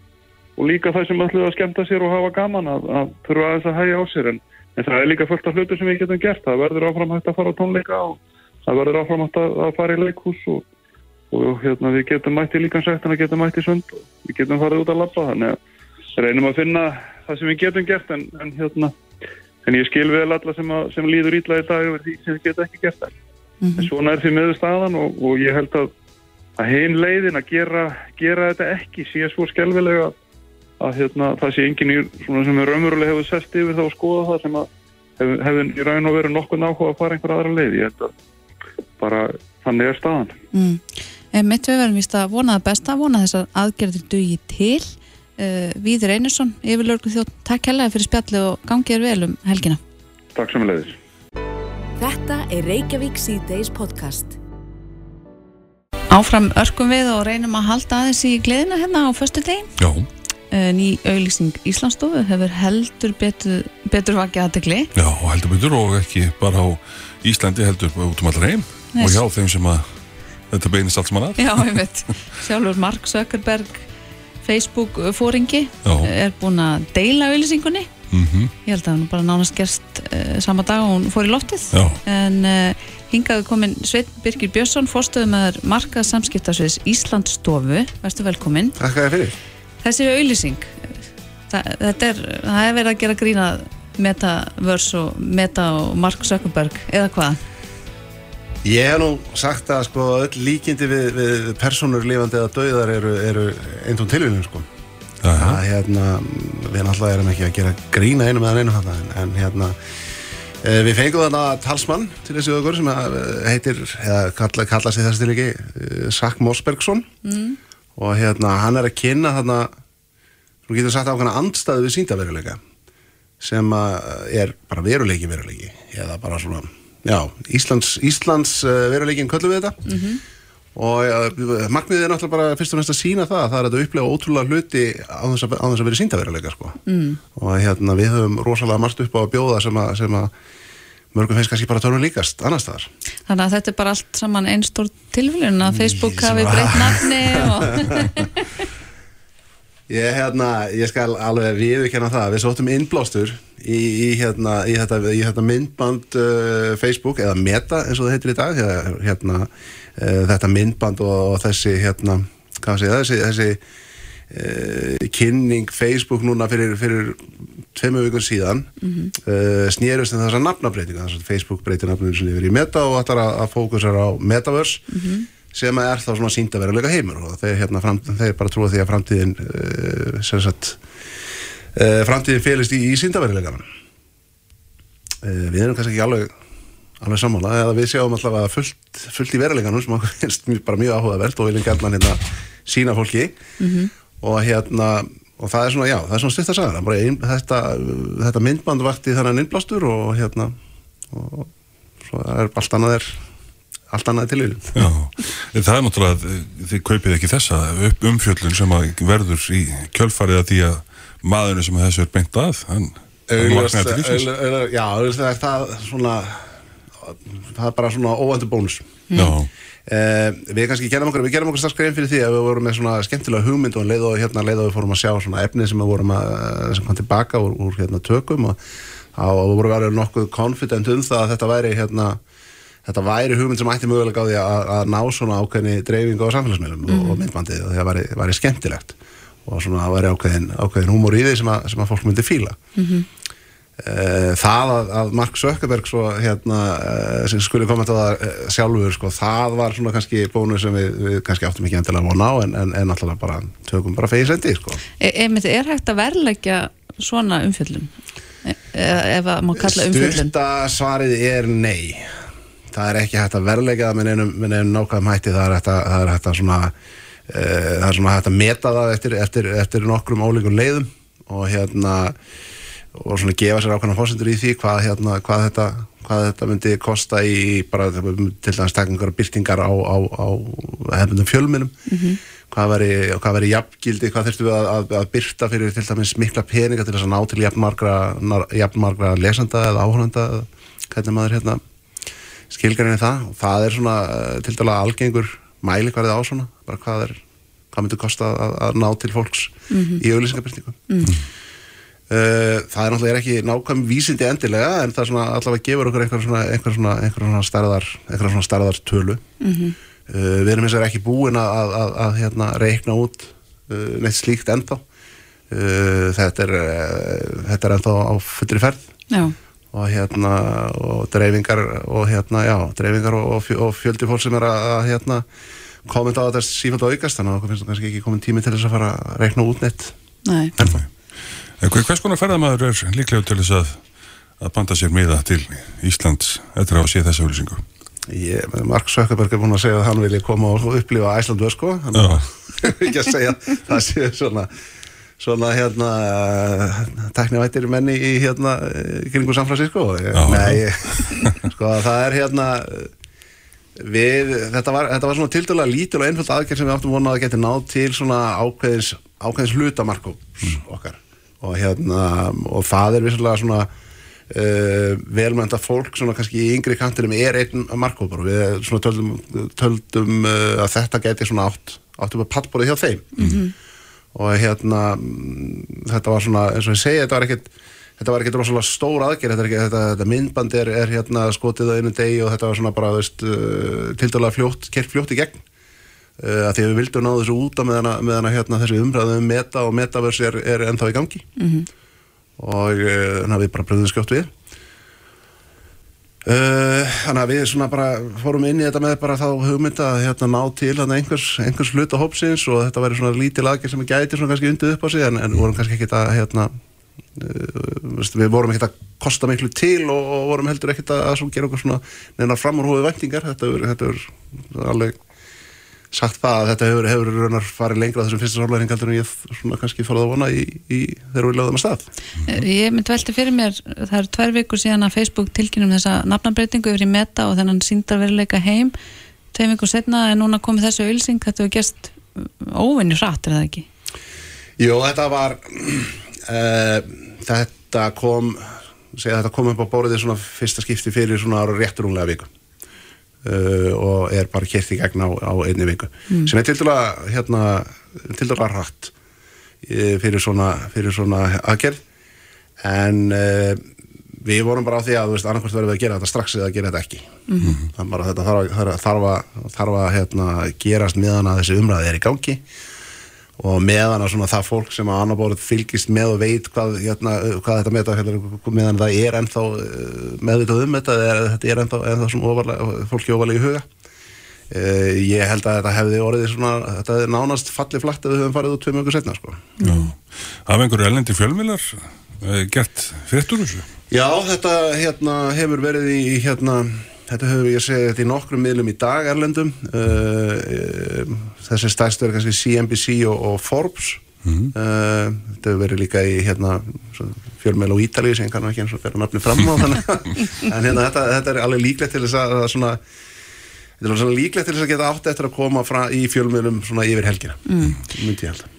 S6: og líka það sem ætluðu að skemmta sér og hafa gaman að, að þurfa aðeins að hægja á sér. En, en það er líka fullt af hlutu sem við getum gert. Það verður áfram hægt að fara á tónleika og það verður áfram hægt að, að fara í leikhús og, og hérna við getum mætti líkansættina, getum mætti sund. Og við getum farið út að labba þannig að reynum að finna það sem við getum gert en, en hérna en ég skil vel alla sem, að, sem líður ítla í dag yfir því sem við getum ekki gert það
S2: Mhm.
S6: en svona er því meður staðan og, og ég held að, að hinn leiðin að gera, gera þetta ekki sé svo skelvilega að hérna, það sé enginn í svona sem er raunverulega hefur sest yfir það og skoða það sem að hefur hef, í raun og veru nokkuð áhuga að fara einhver aðra leið. Ég held að bara þannig er staðan
S2: Mm. Mitt við verðum víst að vona það besta, vona þess að aðgerðir dugi til. Uh, Víður Einarsson, yfirlörgu þjótt, takk helga fyrir spjalli og gangið er vel um helgina.
S6: Takk sem leiðis
S1: Þetta er Reykjavík C-Days podcast.
S2: Áfram örkum við og reynum að halda aðeins í gleðina hérna á föstu degin.
S3: Já,
S2: Uh, ný auglýsing Íslandsstofu hefur heldur betur, betur vakið aðtegli.
S3: já, heldur betur og ekki bara á Íslandi heldur út um allar heim
S2: Nei.
S3: og hjá þeim sem að þetta beinist allt saman að
S2: Já, ég veit. Sjálfur Mark Zuckerberg, Facebook-fóringi,
S3: Já.
S2: er búin að deila auglýsingunni.
S3: mm
S2: Ég held að hann bara nánast gerst uh, sama dag og hún fór í loftið.
S3: Já,
S2: En uh, hingaðu komin Sveit Birgir Björnsson, fórstöðu með markað samskiptasviðs Íslandsstofu. Verstu velkomin.
S7: Takk að þið fyrir.
S2: Þessi auglýsing, það, þetta er, það er verið að gera grína Metaverse og Meta og Mark Zuckerberg, eða hvað?
S7: Ég hef nú sagt að sko öll líkindi við, við personur lifandi eða dauðar eru, eru eintún tilvíðum sko.
S3: já, já,
S7: Það hérna, við náttúrulega erum ekki að gera grína einu með einu þarna en, en hérna eh, Við fengum þarna talsmann til þessi ögur sem eh, heitir, eða kalla, kalla sig þessi til ekki, eh, Sack Mosbergsson mm. og hérna hann er að kynna þarna, þú getur sagt ákveðna andstæðu við síndaveruleika sem að er bara veruleiki veruleiki. Eða bara svona, já, Íslands, Íslands uh, veruleikin köllum við þetta. Og uh, markmiðið er náttúrulega bara fyrst og næst að sína það það er að upplega ótrúlega hluti á þess að, á þess að vera síndaveruleika sko. mm. og hérna við höfum rosalega margt upp á að bjóða sem að, sem að mörgum finnst kannski bara törnum líkast annar staðar.
S2: Þannig að þetta er bara allt saman einn stór tilvílun að Facebook hafi breytt nafni og...
S7: Ég, hérna, ég skal alveg viðurkenna það við sóttum innblástur í, í, hérna, í, þetta, í þetta myndband uh, Facebook eða Meta eins og það heitir í dag hérna, uh, þetta myndband og, og þessi hérna, sé þessi, þessi uh, kynning Facebook núna fyrir, fyrir tveimu vikun síðan mm -hmm. snýrust en þessa nafnabreitinga Facebook breytir sem yfir í Meta og ætlar að, að fókusar á Metaverse sem er þá svona sínd að vera leika heimur og þeir, hérna, fram, þeir bara trúa því að framtíðin uh, sem sagt uh, framtíðin félist í, í síndaveruleikanum uh, við erum kannski ekki alveg alveg sammála, eða við sjáum alltaf að fullt, fullt í veruleikanum sem okkur finnst bara mjög áhugavert og viljum gætna hérna sína fólki. Og hérna og það er svona, já, það er svona styrta sagar bara ein, þetta, þetta myndband vakti þannig innblástur og hérna og svo er allt annað er allt annað til viljum
S3: já. En Það er náttúrulega, að þið kaupið ekki þessa upp umfjöllun sem að verður í kjölfarið að því að maðurinn sem þessu er beint að, hann vaknaði til lífsins.
S7: já, augljóst er það svona það er bara svona óvendur bónus
S3: Já,
S7: Uh, við kannski gerðum okkur, við gerðum okkur strax grein fyrir því að við vorum með svona skemmtilega hugmynd og um leið og hérna leið og við fórum að sjá svona efni sem við vorum að, sem kom tilbaka úr, úr hérna tökum og þá vorum við verið nokkuð confident um það að þetta væri hérna þetta væri hugmynd sem ætti mögulega á því að, að ná svona ákveðni dreifingu á samfélagsmiðlum og, og myndbandið og það væri, væri skemmtilegt og svona það væri ákveðin, ákveðin húmor í því sem að, sem að fólk myndi fíla Eh, það að, að Mark Zuckerberg svo hérna eh, sem skulle koma til það eh, sjálfur sko, það var svona kannski bónu sem við, við kannski áttum ekki endilega von á en, en, en alltaf bara tökum bara fegið sendi sko.
S2: E er hægt að verleggja svona umfjöllum? E ef að maður kalla umfjöllum?
S7: Styrta svarið er nei það er ekki hægt að verðleika það með neinum nákvæðum hætti það er hægt að, það er hægt að svona uh, það er svona hægt að meta það eftir, eftir, eftir nokkrum ólíkum leiðum og hérna og svona gefa sér ákveðna fórsendur í því hvað, hérna, hvað, þetta, hvað þetta myndi kosta í bara til dæmis takkingar og byrtingar á, á, á hefnum fjölminum mm -hmm. hvað veri, jafngildi, hvað þurftum við að, að, að byrta fyrir til dæmis mikla peninga til þess að ná til jafnmargra, jafnmargra lesanda eða áhörnanda hvernig maður hérna skilgarinn er það og það er svona eh, til dæmis algengur mæli hvað er það á svona bara hvað er, hvað myndi kosta að, að ná til fólks mm -hmm. í auðlýsingabyrtingum mm -hmm. Uh, það er náttúrulega ekki nákvæm vísindi endilega en það er svona allavega gefur okkur einhver svona, einhver svona, einhver svona starðar einhver svona starðar tölu mm -hmm. uh, við erum eins og ekki búin að, að, að, að hérna, reikna út uh, neitt slíkt ennþá þetta er þetta er ennþá á fullri ferð
S2: Já.
S7: Og hérna og dreifingar og hérna já, dreifingar og, og fjöldi fólk sem er að hérna komið á þetta sífælt og aukast. Þannig að okkur finnst það kannski ekki komin tími til þess að fara að reikna út neitt.
S2: Nei.
S7: ennþá.
S3: Hvers konar ferðamæður er líklega til þess að, að banda sér miða til Íslands eftir að sé þessa auðlýsingu?
S7: Mark Sökkerberg er búin að segja að hann vilja koma og upplifa Æslandu sko. Ekki að segja það sé svona svona hérna teknivættir menni í hérna kringu San Francisco nei, sko það er hérna við, þetta var, þetta var svona tildurlega lítil og einföld aðgerð sem við áttum vonað að geta náð til svona ákveðins ákveðins hlutamarkóps mm. okkar og hérna og það er vissulega svona uh, velmænta fólk svona kannski í yngri kantinum er einn markkópar og við svona töldum, töldum uh, að þetta geti svona átt áttum að pattbórið hjá þeim mm -hmm. Og hérna þetta var svona eins og ég segi þetta var ekkert þetta var ekkert rosalega stór aðgerð. Þetta, þetta, þetta myndband er, er hérna skotið á einu degi og þetta var svona bara veist, uh, til dæla fljótt, kert fljótt í gegn. Uh, að því að við vildum ná þessu úta með hana, með hana hérna, þessi umræðu um meta og metaverse er, er ennþá í gangi. Mm -hmm. og uh, þannig að við bara bröðum skjótt við. uh, þannig að við svona bara fórum inn í þetta með bara þá hugmynda að hérna, ná til hérna, einhvers, einhvers hluta hópsins og þetta væri svona lítið lagir sem gæti svona kannski undið upp á sig en, en vorum kannski ekki að hérna, við vorum ekki að kosta miklu til og, vorum heldur ekki að, gera okkur svona neina framúrhóðu vendingar þetta er alveg sagt það að þetta hefur, hefur raunar farið lengra þessum fyrsta sárlæring heldur en ég svona kannski farið að vona í, í þegar við lögðum að stað.
S2: Ég myndi velti fyrir mér, það eru tvær vikur síðan að Facebook tilkynum þessa nafnabreitingu yfir í meta og þennan síndarveruleika heim. Tvei vikur setna er núna komið þessu ölsing, þetta hefur gerst óvinni hratt, er það ekki?
S7: Jó, þetta var uh, þetta kom segja þetta kom upp á bóriði svona fyrsta skipti fyrir svona ára rétturunglega viku Uh, og er bara kert í gegn á, á einni viku mm. sem er til dæla hérna, til dæla rætt uh, fyrir svona, fyrir svona aðgerð en uh, við vorum bara á því að þú veist annarkvæmst verðum við að gera þetta strax eða að gera þetta ekki mm -hmm. þannig bara þetta þarf að, þarf að, þarf að hérna, gerast meðan að þessi umræði er í gangi og meðan að svona það fólk sem að annar bórið fylgist með og veit hvað, hérna, hvað þetta með þetta meðan það er ennþá eh, meðvitað um þetta eða þetta er ennþá, ennþá svona ofarlega, fólki ofarlega í huga uh, ég held að þetta hefði orðið svona, þetta er nánast fallið flatt ef við höfum farið út tvei mjög setna sko.
S3: Af einhverju ellendi fjölmilar eh, gert fyrirtur þessu?
S7: Já, þetta hérna, hefur verið í hérna Þetta höfum ég segið þetta í nokkrum miðlum í dag erlendum uh, uh, þessi stærstu er kannski CNBC og, og Forbes mm -hmm. uh, þetta hefur verið líka í hérna, fjölmjöl og Ítalið sem kannu ekki eins og vera nafni fram á en hérna, þetta, þetta er alveg líklegt til þess að svona, þetta er svona líklegt til þess að geta átt eftir að koma frá, í fjölmjölum svona yfir helgina mm. myndi ég held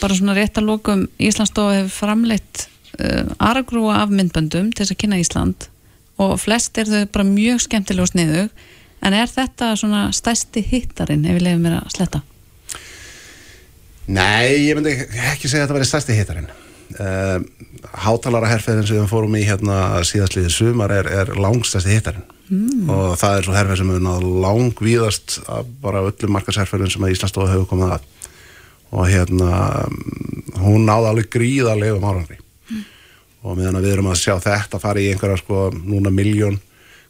S2: Bara svona rétt að lókum Íslandsstofa hefur framleitt aragrúa af myndböndum til þess að kynna Ísland og flest er þau bara mjög skemmtileg og sniðug en er þetta svona stæsti hittarinn ef við lefum mér að sletta?
S7: Nei, ég myndi ekki segja að þetta verið stærsti hittarinn uh, Hátalara herferðin sem við fórum í hérna síðastliðið sumar er, er langstæsti hittarinn mm. og það er svo herferð sem við náðu langvíðast bara öllum markasherferðin sem að Íslandsstofa hefur komið að og hérna hún náði alveg gríðarlegum árangri mm. Og meðan við erum að sjá þetta fara í einhverja sko núna miljón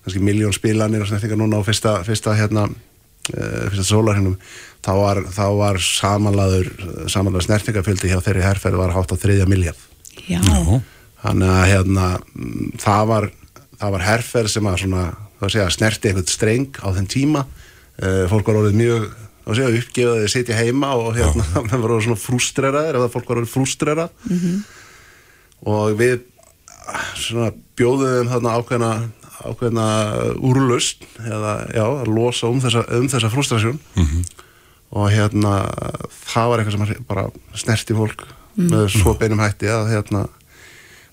S7: kannski miljón spilanir og snertingar núna á fyrsta, fyrsta hérna uh, fyrsta sólarhinnum þá var, þá var samanlaður samanlaður snertingafjöldi hjá þeirri herrferð var hátt á þriðja miljard
S2: Já,
S7: þannig að hérna mm, það var, það var herrferð sem að svona, það var að segja, snerti einhvern streng á þenn tíma. Uh, fólk var orðið mjög uppgefaði að sitja heima og hérna, það var orðið svona frústreraðir eða fólk var orðið frústrerað og við svona bjóðum þeim þarna ákveðna ákveðna úrlust eða já, að losa um þessa, um þessa frústrasjón og hérna það var eitthvað sem bara snerti fólk með svo beinum hætti að hérna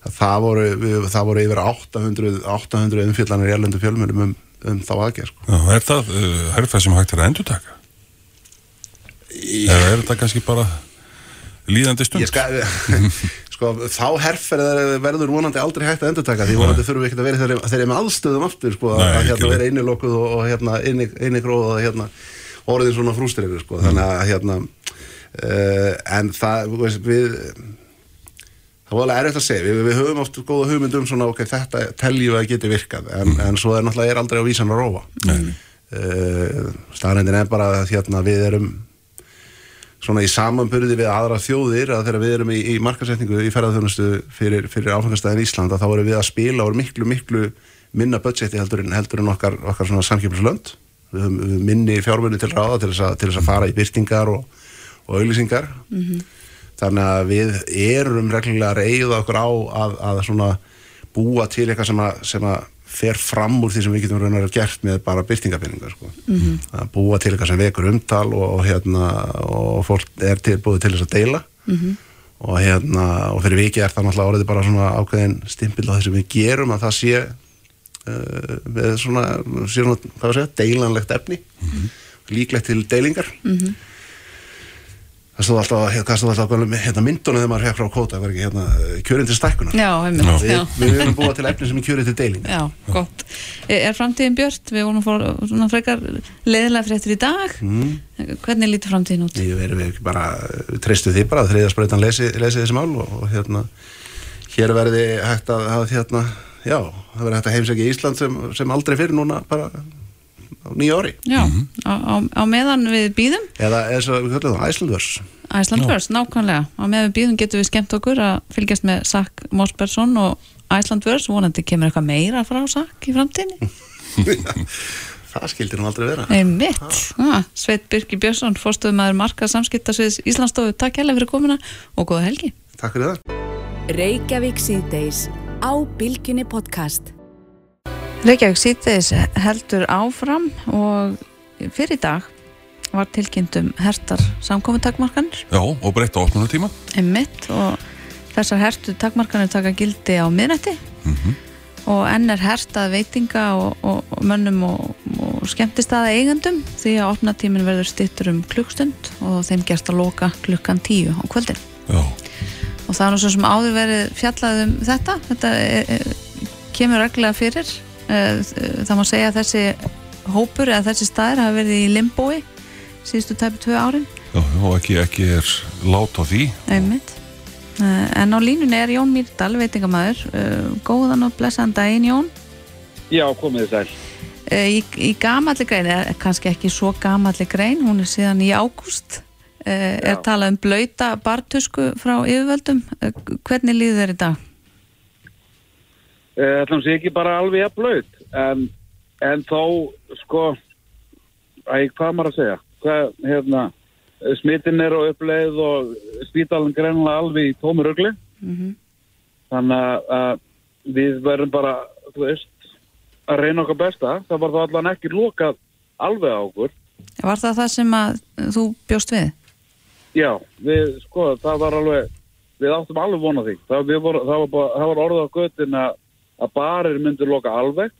S7: að það voru, við, það voru yfir 800, 800 umfyllanir í erlendu fjölmjölum um, um þá aðgerð sko.
S3: Já, er það uh, herrferð sem hægt er að endur taka? Eða er þetta kannski bara líðandi stund?
S7: Ég skal, sko, þá herrferð verður vonandi aldrei hægt að endurtaka því vonandi þurfum við ekki að vera þeirri, þeirri með aðstöðum aftur sko,
S3: Nei,
S7: að hérna vera innilokkuð og, og hérna inni, inni gróð og hérna orðin svona frústrir sko, þannig að hérna uh, en það við það var alveg erfitt að segja, við, við höfum oft góða hugmyndum svona, ok, þetta teljum við að geti virkað en, en svo er náttúrulega er aldrei á vísan að
S3: Nei,
S7: uh, staðrendin er bara að hérna, við erum svona í samanburði við aðra þjóðir að þegar við erum í, í markasetningu í ferðarþjónustu fyrir, fyrir áfengastæðin Ísland að þá erum við að spila og miklu, miklu minna budgeti heldur en, heldur en okkar, okkar svona samkjöfnislönd við höfum minni fjármunni til ráða til þess að, til þess að fara í byrtingar og, og auglýsingar. Þannig að við erum reglulega að reyða okkur á að, að svona búa til eitthvað sem að, sem að fer fram úr því sem við getum raunar gert með bara byrtingabinningar sko. að búa til eitthvað sem vekur umtal og, og hérna og fólk er tilbúið til þess að deila. Og hérna og fyrir vikið er það náttúrulega orðið bara svona ákveðin stimpil á því sem við gerum að það sé uh, svona, sé svona segja, deilanlegt efni. Líklegt til deilingar það stóð alltaf, hérna, myndunum þegar maður hekk frá kóta, var ekki hérna kjörin til stækkunar
S2: já, einmitt,
S7: við,
S2: já.
S7: við erum búið til efni sem er kjörið til deiling
S2: Já, gott. Er framtíðin björt? Við vorum fór svona frekar leiðilega fréttir í dag.
S7: mm.
S2: Hvernig lítur framtíðin út?
S7: Ég verður ekki bara, treystu því bara að þriðaspröytan lesi, lesi þessi mál og, og hérna, hér verði hægt að hafa hérna, já, það verði hægt að heimsækja Ísland sem, sem aldrei fyrir núna bara á nýja ári
S2: Já, á, á, á meðan við býðum
S7: eða eins og við það Æslandvörs
S2: Iceland First, nákvæmlega. Á meðan við býðum getum við skemmt okkur að fylgjast með Sack Mosbergsson og Iceland First. Vonandi kemur eitthvað meira frá Sack í framtíðinni.
S7: það skildir hún aldrei vera
S2: Einmitt. Ah, Sveit Birki Björnsson, fórstuðumæður marka samskiptasviðs Íslandsstofu. Takk hérlega fyrir komuna og góða helgi.
S7: Takk fyrir það
S1: Reykjavík síðdeis á Bilginni podcast.
S2: Reykjavík síðdeis heldur áfram og fyrir í dag var tilkynnt um hertar samkofintakmarkanir
S3: Já, og breytta opnunutíma
S2: einmitt og þessar hertu takmarkanir taka gildi á miðnætti. Og enn er hertað veitinga og, og, og mönnum og, og skemmtistaða eigandum því að opnatímin verður stittur um klukkstund og þeim gerst að loka klukkan tíu á kvöldin.
S3: Já,
S2: og það er svo sem áður verið fjallað um þetta. Þetta er, er, kemur reglulega fyrir það má segja að þessi hópur eða þessi staðir hafa verið í limbói síðustu tæpi tvö árin
S3: já, og ekki, ekki er lát á því
S2: einmitt Eh, en á línunni er Jón Mýrdal, veitingamæður Eh, góðan og blessaðan daginn Jón
S8: Já, komið þið sæl.
S2: Eh, í, í gamalli grein, eða kannski ekki svo gamalli grein, hún er síðan í ágúst er
S8: Já.
S2: talað um blöyta bartusku frá yfirvöldum Eh, hvernig líður þér í dag?
S8: Uh, Ætlum sé ekki bara alveg að blöð, en, en þó, sko, æ, hvað maður að segja? Hvað, hérna, smittin er á uppleið og spítalinn greinlega alveg í tómi rugli.
S2: Mm
S8: Þannig að við verðum bara, þú veist, að reyna okkar besta. Það var þá allan ekki lokað alveg á okkur.
S2: Var það það sem að þú bjóst við?
S8: Já, við, sko, það var alveg, við áttum alveg vona því. Það, voru, það, var, bara, það var orðið á göttin að að barir myndur loka alveg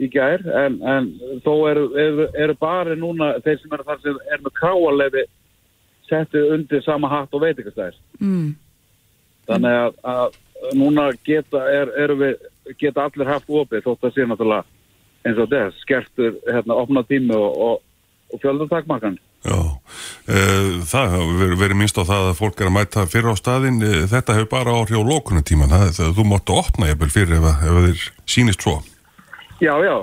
S8: í gær en, en þó eru, eru, eru barir núna þeir sem eru þar sem er með kráalefi settið undir sama hatt og veitingastæðir
S2: mm.
S8: þannig að, að núna geta, er, við, geta allir haft opið þótt að sé náttúrulega eins og þess, skertur hérna, opna tími og, og, og fjöldartakmarkan
S3: Já, uh, það hefur verið- minnst á það að fólk er að mæta fyrir á staðinn, uh, þetta hefur bara áhrif á lókunatíman, þú máttu opna jafnvel fyrir ef, ef þeir sýnist svo.
S8: Já, já,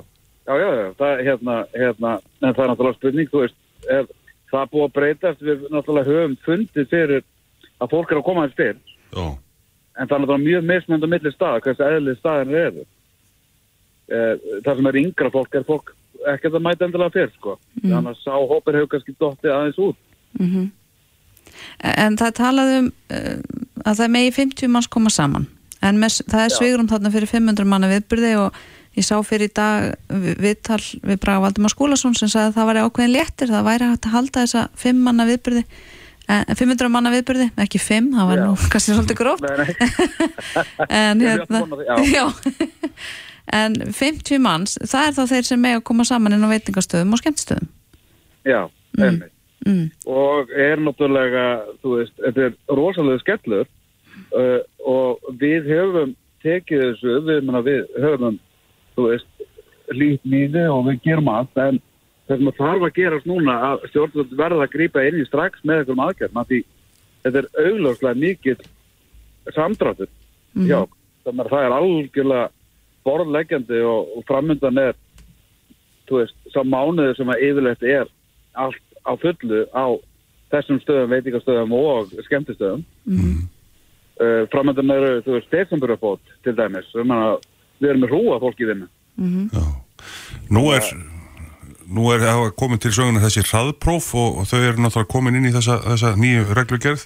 S8: já, já, já. Það, hérna, hérna, en það er náttúrulega spurning, þú veist, ef það búið að breytast, við náttúrulega höfum fundið fyrir að fólk er að koma spyr,
S3: Já,
S8: en það er náttúrulega mjög mismönd á milli staða, hversu eðlið staðin eru. Eh, það sem er yngra fólk er fólk ekkert að mæta endilega fyrr, sko. Þannig að sá hópur hefur kannski dottið aðeins út.
S2: En það talaði um uh, að það megi 50 manns koma saman en með, það er svigrum þarna fyrir 500 manna viðbyrði og ég sá fyrir í dag vi- viðtal við Braga Valdimar Skúlason sem sagði að það væri ákveðin léttir, það væri hægt að halda þessa 5 manna viðbyrði en, 500 manna viðbyrði, ekki 5 það var
S8: Já.
S2: nú kannski svolítið gróft en hérna já. en 50 manns það er þá þeir sem mega að koma saman inn á veitingastöðum og skemmtistöðum
S8: já, einmitt.
S2: mm.
S8: og er náttúrulega, þú veist, þetta er rosalega skellur uh, og við höfum tekið þessu, við, menna, við höfum, þú veist, lít nýði og við gerum allt, en það sem þarf að gerast núna að stjórnvöld verða að grípa inn í strax með einhverjum af því þetta er augljóslega mikill samdráttur þannig að það er algjörlega borðleggjandi og, og framöndan er, þú veist, sá mánuður sem að yfirleitt er allt á fullu á þessum stöðum, veitingastöðum og skemmtistöðum. Mm. Uh, framöndan eru, þú veist, desemberabót til dæmis. Við, manna, við erum með hrúa fólk í vinnu.
S3: já. Nú er, nú er hafa komin til söguna þessi hraðpróf og, og þau eru náttúrulega komin inn í þessa, þessa nýju reglugerð,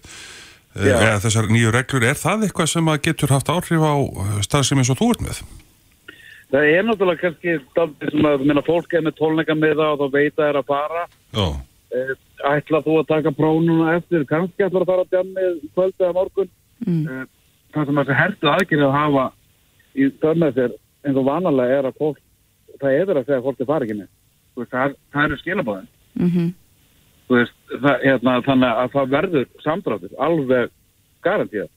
S3: eh, eða þessar nýju reglur. Er það eitthvað sem að getur haft áhrif á stað sem eins og þú ert með?
S8: Það er náttúrulega kannski daldið sem að minna fólk er með tólninga með það og þá veit að er að fara.
S3: Já,
S8: Uh, ætla þú að taka prónuna eftir, kannski ætla að fara að djammið kvöldið að morgun.
S2: Mm.
S8: Uh, það sem þessi hertu aðgerið að hafa í dömið þér eins og vanalega er að fólk, það er að segja að fólk er farið ekki með. Þú veist, Það, það eru skilabóðin.
S2: Mm
S8: það, hérna, þannig að það verður samdráttur, alveg garantíða.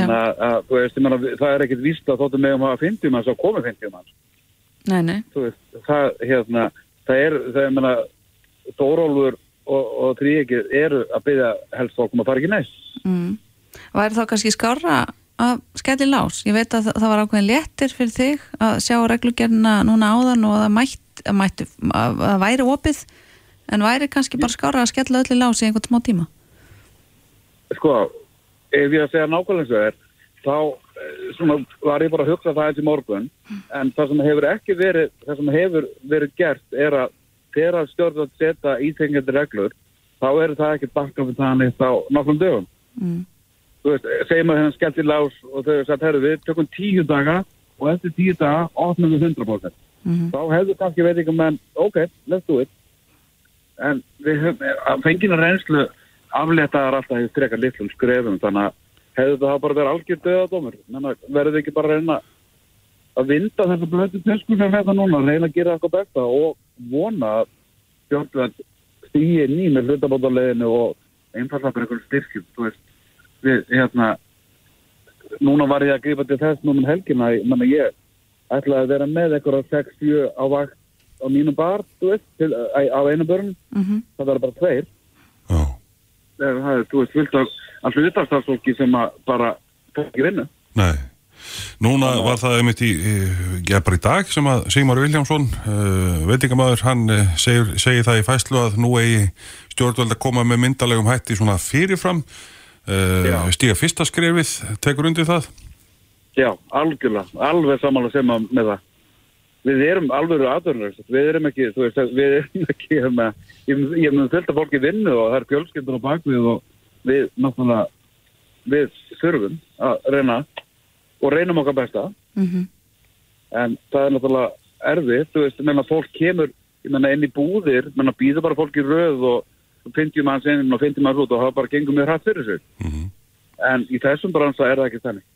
S8: Þannig að, að þú veist, meina, það er ekkit víst að þóttum meðum hafa 50 manns og komið 50 manns.
S2: Nei, nei
S8: Þú veist, það, hérna, það er, það er, meina, Þórólfur og, og Tríegir eru að byggja helst fólk um að fara ekki næst.
S2: mm. Væri þá kannski skárra að skelli lás? Ég veit að það, var ákveðin léttir fyrir þig að sjá reglugerna núna áðan og að það mætt, að, mætti, að, að væri opið en væri kannski bara skárra að skella öllu lás í einhvern smá tíma
S8: Sko, ef ég að segja nákvæmlega og er, þá eh, svona, var ég bara að hugsa það eins í morgun, en það sem hefur ekki verið, það sem hefur verið gert er að þegar stjórnvöld setja íþengjandi reglur, þá er það ekki bakka fyrir það neitt á nokkrum dögum.
S2: mm.
S8: Þú veist, segjum að hennar skellt í lás og þau sagt, herru, við tökum tíu daga og eftir tíu daga opnum við 100%.
S2: Mhm.
S8: Þá hefur kannski veit ekki menn, ok, let's do it. En við höfum, að fengina reynslu afléttaðar alltaf hefur frekar litlum skrefum, þannig að hefur það bara verið algjör döðadómur. Verður þið ekki bara að reyna að vinda þessu blötu tösku sem þetta núna, reyna að gera eitthvað besta og vona að stjórnveld stýi ný með hlutabótaleginu og einfallega bara einhverjum styrkjum, þú veist, við, hérna, núna var ég að gripa til þess núna um helgina, ég, menna ég ætlaði að vera með eitthvað 6-7 á vakt á mínum bar, þú veist, til, á, einu börn,
S2: Mm
S8: það verður bara tveir. Það er, þú veist, fullt af allir utanstafsfólki sem að bara tók ekki vinnu.
S3: Nei. Núna var það einmitt í, já, bara í dag sem að Sigmar Viljámsson, uh, veitingamæður, hann uh, segir, segir það í fæslu að nú eigi stjórnvöld að koma með myndalegum hætti svona fyrirfram, uh, stíga fyrsta skrefið, tekur undir það?
S8: Já, algjörlega, alveg samanlega sem að með það. Við erum alveg aðvörður, við erum ekki, þú veist, við erum ekki, hérna, ég ég með fullt af fólki í vinnu og það er fjölskyldur á bakvið og við, náttúrulega, við þurfum að reyna og reynum okkar besta,
S2: -hmm.
S8: en það er náttúrulega erfið, þú veist, ég menna fólk kemur, ég menna inn í búðir, ég menna býður bara fólk í röð og 50 manns inn og 50 manns út og það bara gengur mjög hrætt fyrir sig.
S3: Mhm.
S8: En í þessum bransa er það ekki þannig.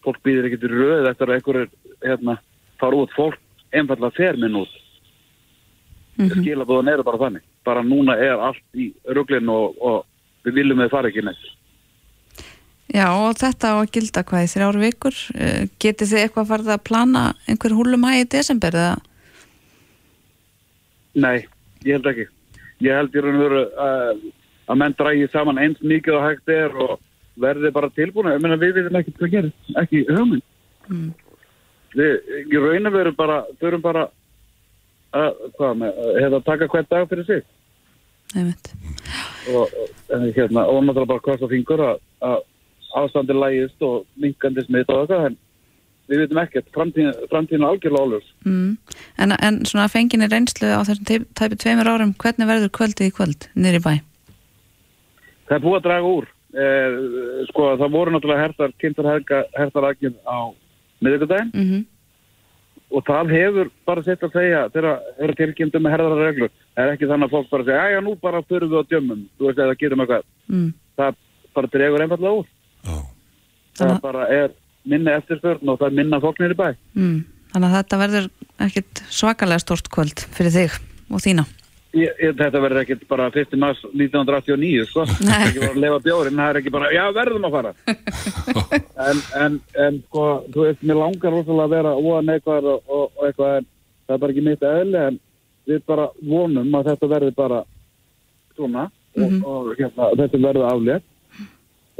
S8: fólk býðir ekkert í röð eftir að einhver er, hérna, fara út, fólk einfallega fer minn út. Mm -hmm. Skilabóðan eru bara þannig. Bara núna er allt í ruglinu og, og við viljum við fara ekki neitt.
S2: Já og þetta á að gilda hvað í þrjáru vikur Eh, getið þið eitthvað farið að plana einhver húlumægi í desember eða
S8: Nei, ég held ekki. Ég held í raun og veru uh, að menn drægi saman eins mikið og hægt er og verði bara tilbúin. Ég meina við viljum ekki hvað gerir, ekki hugmynd.
S2: Mm.
S8: Við í raun og veru bara, þurfum bara að, með, hefða taka hvern dag fyrir sig. Og, en hérna, og náttúrulega bara kosta fingur að, að ástandi lægist og minkandi smitt og eitthvað, en við veitum ekkert, framtíðin, framtíðin er algjörlega álurs.
S2: Mm. En, en svona fenginni reynslu á þessum tæp- tæpi tveimur árum, hvernig verður kvöldið í kvöld í bæ?
S8: Það er búið að draga úr. Eh, sko, það voru náttúrulega hertar, kynntar hertarakinn á miðvikudaginn
S2: Mm
S8: og það hefur bara sett að segja þegar það eru tilkynntum með herðara reglur. Það er ekki þannig að fólk bara segja, já, nú bara fyrir við á djömmum, þú veist, eða gerum eitthvað.
S2: mm.
S8: Það bara dregur einfallega úr.
S3: Já.
S8: Það
S2: Þannig-
S8: bara er minni eftirspörn og það er minna fólk nýri bæ.
S2: Mm. Þannig að þetta verður ekkit svakalega stort kvöld fyrir þig og þína
S8: Ég, ég, þetta verður ekkert bara 1. mars 1989, sko. Það er ekki bara að lefa bjórin, það er ekki bara, já, verðum að fara. en, en, en, sko, þú veist, mér langar rosalega að vera óa neikvæður og, og, eitthvað, en það er bara ekki mitt eðli, en við bara vonum að þetta verði bara svona og, og hérna, þetta verði aflétt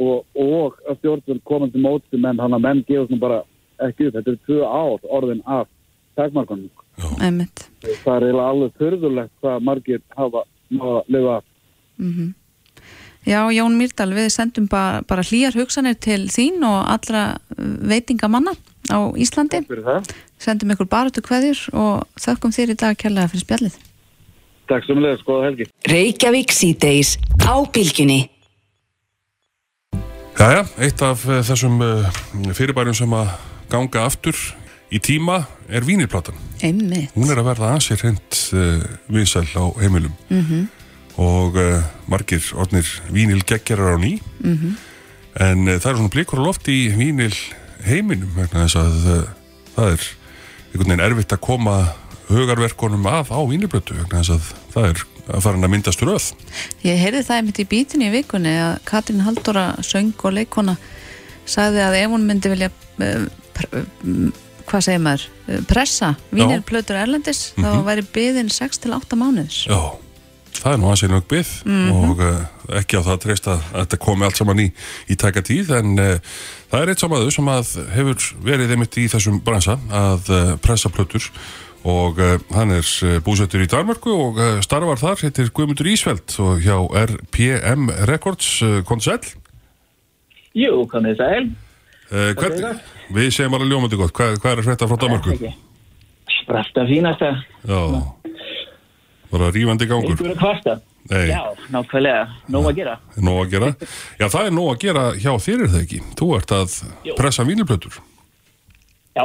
S8: og, og að stjórnvöld komandi móti menn, hann að menn gefast nú bara ekki upp, þetta er tvö ár orðin af takmarkanum.
S2: Einmitt
S8: Það er eiginlega alveg förðulegt hvað margir hafa að lifa
S2: mm Já, Jón Mýrdal, við sendum bara, bara hlýjar hugsanir til þín og allra uh, veitingamanna á Íslandi
S8: fyrir það.
S2: sendum ykkur baratu kveðjur og þökkum þér í dag kærlega fyrir spjallið
S8: Takk sem leður, skoða helgi.
S1: Reykjavík síðdeis á bylgjunni.
S3: Jæja, eitt af eh, þessum eh, fyrirbærum sem að ganga aftur í tíma er vínirplatan.
S2: Einmitt
S3: Hún er að verða ansið hreint uh, vinsæl á heimilum
S2: mm
S3: og uh, margir orðnir vínil geggjarar á ný
S2: Mhm.
S3: en uh, það er svona blikur á loft í vínil heiminum vegna þess að það er einhvern veginn erfitt að koma hugarverkunum að á vínilblötu vegna þess að það er að fara að myndast röð.
S2: Ég heyrði það einmitt í bítinu í vikunni að Katrin Halldóra söng og leikona sagði að ef hún myndi vilja hvað segir maður, uh, pressa vínir plötur erlendis, þá væri byðin 6 til 8 mánuðs
S3: Já, það er nú aðeins einhverjum byggð og uh, ekki á það að treysta að þetta komi allt saman í, í taka tíð en uh, það er eitt samaður sem að hefur verið einmitt í þessum bransa að uh, pressa plötur og uh, hann er búsettur í Danmarku og uh, starfar þar, heitir Guðmundur Ísveld og hjá RPM Records uh, konsell.
S9: Jú, komið sæl.
S3: Uh, hvern, við segjum alveg ljómandi gott, hvað, hvað er að frétta frá Danmarku?
S9: Alltaf fínasta.
S3: Já, bara rífandi gangur.
S9: Einhver að kvarta.
S3: Nei.
S9: Já, nákvæmlega. Nóg að gera.
S3: Nóg að gera. Já, það er nóg að gera hjá þér er það ekki. Þú ert að
S9: Jú.
S3: pressa vínilplötur.
S9: Já,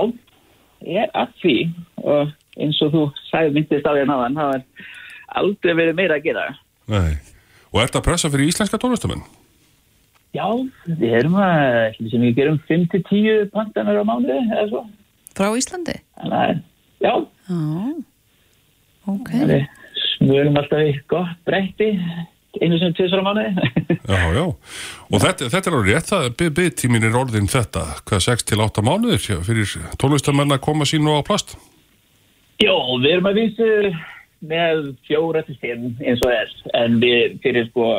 S9: ég er að því og eins og þú sagði myndist á því náðan, það var aldrei verið meira að gera.
S3: Nei. Og ert að pressa fyrir íslenska tónlistamenn?
S9: Já, við erum að, sem við gerum 5-10 pantanar á mánuði eða svo.
S2: frá Íslandi
S9: Þannig að, já,
S2: Já, ok
S9: smörum alltaf í gott breytti einu sem tvisar á mánuði.
S3: Já, já. Og þetta, þetta er alveg rétt, það by- byggtíminn er orðin þetta, hvað, 6 til 8 mánuðir fyrir tónlistamenn að koma sínu á plast?
S9: Jó, við erum að vísu með fjóra til fimm eins og er, en við fyrir sko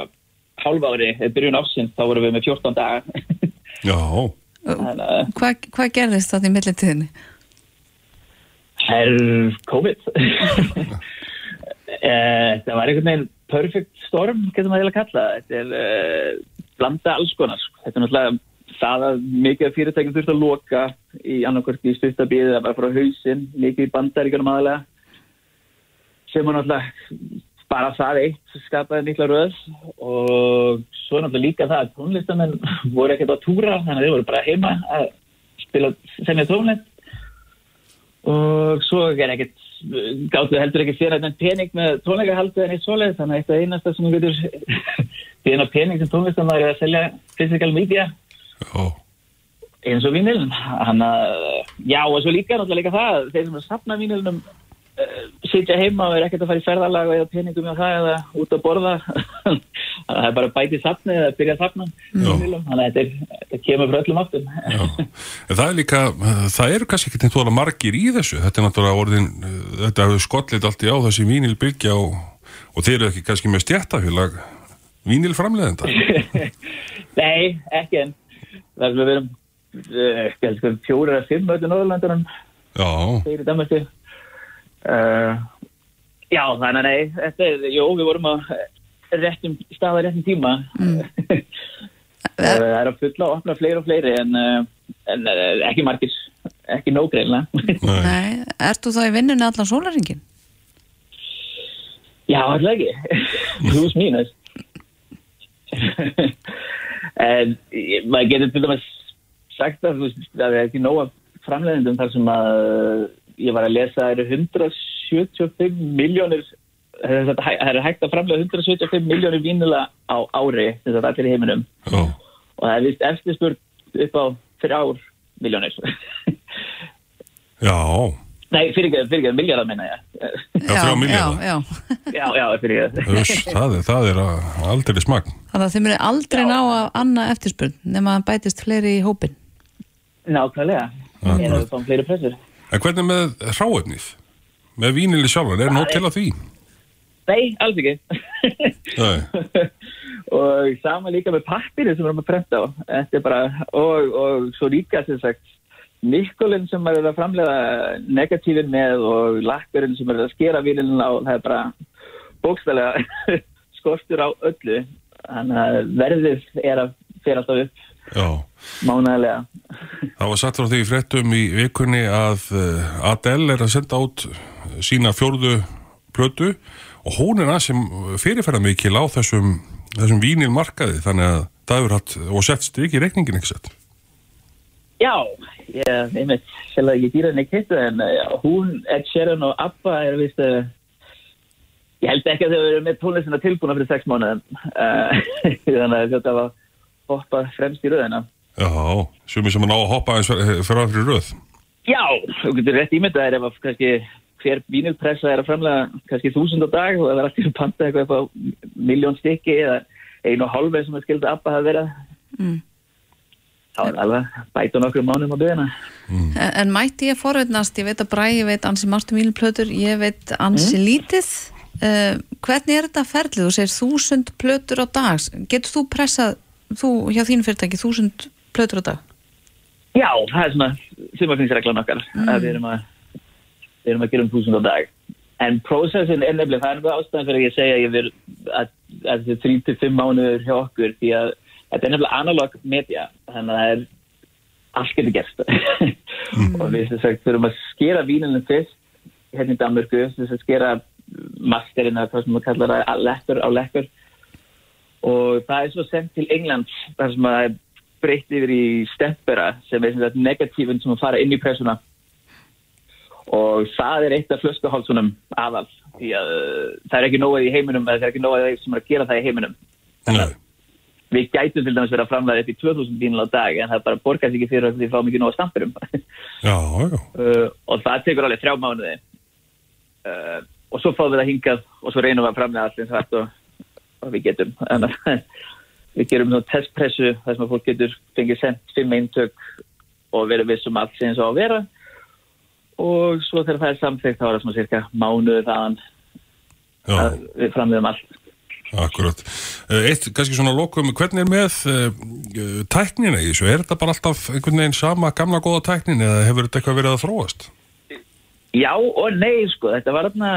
S9: hálfa ári, eh, byrjun ásins, þá vorum við með 14 daga.
S3: Já,
S9: Þannig að
S2: Hvað hva gerðist það í millitíðinni?
S9: er COVID. Eh, Það var einhvern veginn perfect storm, getur maður eiginlega kalla. það. Þetta er uh, blanda alls konar. sko. Þetta er náttúrulega það að mikið af fyrirtækjum þurft að loka í annarkvört í stuttabíði, það var frá hausinn, mikið í bandaríkjunum aðalega. Sem var náttúrulega bara það eitt skapaði mikla röð og svo náttúrulega líka það að tónlistamenn voru ekkert á túra þannig að þeir voru bara heima að spila semja tónlist. Og svo er ekkert gáttu heldur ekki fyrir að pening með tónleikahaldu en eitt svoleið þannig að eitt af einasta sem þú getur fyrir að pening sem tónlistamæður er að selja physical media.
S3: Já,
S9: eins og vínilin já og svo líka náttúrulega líka það, þeir sem er að safna vínilinum uh, sitja heima og er ekkert að fara í ferðalag eða peningum á það eða út að borða. Að það er bara bæti safni eða byrja að safna. Vínilum, þannig að þetta, er, kemur frá öllum áttum.
S3: Það er líka, það eru kannski ekki vola margir í þessu, þetta er náttúrulega orðin, uh, þetta hefur skollit allt í á þessi vínilbyrgja og, og þeir eru ekki kannski með stjættafélag vínilframleðenda.
S9: Nei, ekki en það er erum uh, fjóra eða fimm öllu Norðurlandunum
S3: Já,
S9: þeir í Danmarku uh, Já, þannig að nei þetta er, jú, við vorum á réttum staða réttum tíma. Mm. það er að fulla og opna fleiri og fleiri en, uh, en ekki margir ekki nóg greinlega
S2: Nei, ert þú þá í vinnunni allan sólaringin?
S9: Já, alltaf ekki. Plus mínus. En maður getur til dæmis sagt að það er ekki nóg af framleiðendum þar sem að ég var að lesa að það eru 175 miljónir það er hæ- það er hægt að framlega 175 miljónir vínila á ári þess að allir í heiminum.
S3: Já,
S9: og það er vist eftirspurn upp á þrjár miljónir
S3: já,
S9: Nei, fyrir ekki, fyrir ekki, miljardar minna ég.
S3: Já, þrjá milljarða.
S2: Já, já.
S9: Já, já, fyrir ekki.
S3: Það er, það er aldrei smagn.
S2: Þannig að þið myndir aldrei ná að anna eftirspurn nema að bætist fleiri í hópin.
S9: Nákvæmlega, það er fleiri pressur
S3: En hvernig með hráefnið? Með vínili sjálfan, er nóg til að því?
S9: Nei, alls ekki.
S3: Nei,
S9: og sama líka með pappirinn sem við erum að prenta á. Þetta er bara, og, og svo líka sem sagt Nikolin sem er að framlega negatífin með og lakkurinn sem er að skera vílinn á það er bara bókstælega skortur á öllu. Þannig að verðið er að fyrir alltaf upp
S3: já.
S9: mánæðilega
S3: Það var satt frá því fréttum í vikunni að eh, Adele er að senda át sína fjórðu plötu og hún er að sem fyrirferða mikil á þessum, þessum vínilmarkaði þannig að það hefur hatt og sett strik í reikningin ekki sett.
S9: Já, ég einmitt sjálf að ég dýra henni kittu en uh, hún, Ed Sheeran og Abba er vist uh, ég held ekki að þau eru með tónlistina tilbúna fyrir sex mánuðum uh, þannig að þetta var hoppa fremst í röðina
S3: Já, sumi sem er ná að hoppa eins fyrir fyrir röð.
S9: Já, þú getur rétt ímyndaðir ef að kannski hver vínilpressa er að framlega kannski þúsund á dag og það er alltaf panta eitthvað upp á miljón stykki eða einu og hálfi sem að skilda Abba hafa verið
S2: Mm.
S9: þá er alveg bæta nokkur mánum á byggina
S2: En, en mætti ég forveitnast, ég veit að Bræði veit ansi margt um vínilplötur, ég veit ansi lítið. Uh, hvernig er þetta ferlið? Þú segir þúsund plötur á dag. Getur þú pressað, þú hjá þínu fyrirtæki, þúsund plötur á dag?
S9: Já, það er svona sumarfingsreglan okkar að við erum að við erum að gera um þúsund á dag. En prósessin er nefnilega, það er nefnilega ástæðan fyrir að ég segja að ég verð að, að þetta er 3-5 mánuður hjá okkur því að þetta er nefnilega analog media þannig að það er allt getur gerst. Og við sem sagt þurfum að skera vínunum fyrst hérna í Danmörku, þess að skera masterinn eða hvað sem maður kallar það lekkur á lekkur og það er svo sendt til England þar sem að það er breytt yfir í stempera sem er sem sagt negatífin sem að fara inn í pressuna. Og það er eitt af flöskuhálsunum aðal því að uh, það er ekki nóg í heiminum eða það er ekki nóg að þeir sem er að gera það í heiminum.
S3: Nei,
S9: við gætum til dæmis verið að framlega upp í 2000 bínul á dag en það bara borgast ekki fyrir að við fáum ekki nóg að stampurum uh, og það tekur alveg þrjá mánuði. Uh, og svo fáum við það hingað og svo reynum við að framlega allir og við getum en við gerum nú testpressu þar sem að fólk getur fengið sendt fimm eintök og verið vissum allt sem svo á að vera og svo þegar það er samþykkt þá er það svona cirka mánuði þaðan að við framlegum allt
S3: akkurat. Eh, Eitt, kannski svona lokum, hvernig er með uh, tæknina í þessu? Er þetta bara alltaf einhvern veginn sama gamla góða tæknin eða hefur þetta eitthvað verið að þróast?
S9: Já og nei sko, þetta var þarna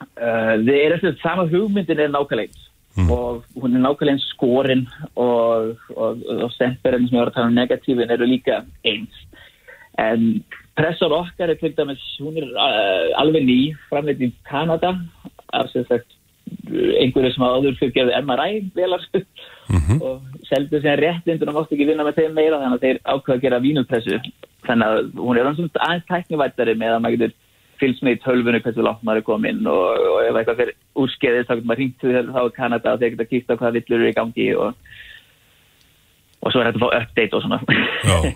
S9: uh, við erum eftir sama hugmyndin er nákvæmlega eins. Og hún er nákvæmlega eins skorinn og, og, og stemperinn sem ég var að tala um negatífin eru líka eins. En pressar okkar er til dæmis, hún er uh, alveg ný framleitt í Kanada af sem sagt einhverju sem áður fyrir gerði MRI velar og seldu sér réttindun og mátti ekki vinna með þeim meira þannig að þeir ákveða að gera vínupressu. Þannig að hún er svona aðeins tæknivættari með að maður getur fylgst með í tölvunu hversu langt maður er komin og, og ef eitthvað fyrir úrskeiðis þá getur maður ringt til þér þá í Kanada og þeir geta kýrt á hvað villur eru í gangi og og svo er þetta að fá update og svona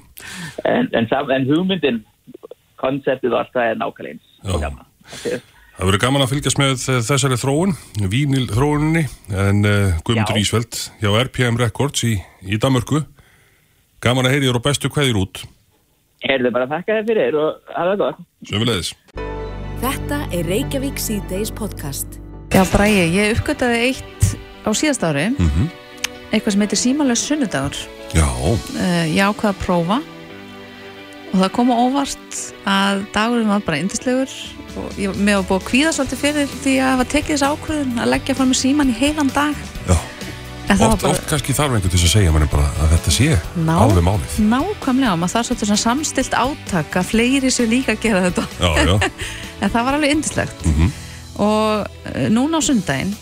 S9: en, en, sam- en hugmyndin konseptið allt það er nákvæmlega eins
S3: Já.
S9: og gaman Þetta er-
S3: það verður gaman að fylgjast með þessari þróun, vínil þróuninni, en uh, Guðmundur. Ísveld hjá RPM Records í, í Danmörku. Gaman að heyri þér og bestu kveðir út,
S9: Heyrðu bara þakka þér fyrir og hafa það gott
S3: sömulegðis.
S1: Þetta er Reykjavík síðdeis podcast.
S2: Já, Bræði, ég uppgötaði eitt á síðast ári.
S3: Mm
S2: eitthvað sem heitir símalös sunnudagur.
S3: Já,
S2: uh, ég ákvaða að prófa. Og það kom á óvart að dagurinn var bara yndislegur. Og ég, mér var búið að kvíða svolítið fyrir því að hafa tekið þessu ákvöðun að leggja fram með síman í heilan dag.
S3: Já. Oft,
S2: var
S3: oft kannski þarf einhvern til þess að segja manni bara að þetta sé
S2: Ná.
S3: alveg málið.
S2: nákvæmlega, maður þarf svolítið svona samstilt átak að fleiri sér líka að gera þetta
S3: Já, já.
S2: en það var alveg yndislegt
S3: Mhm.
S2: og uh, núna á sundaginn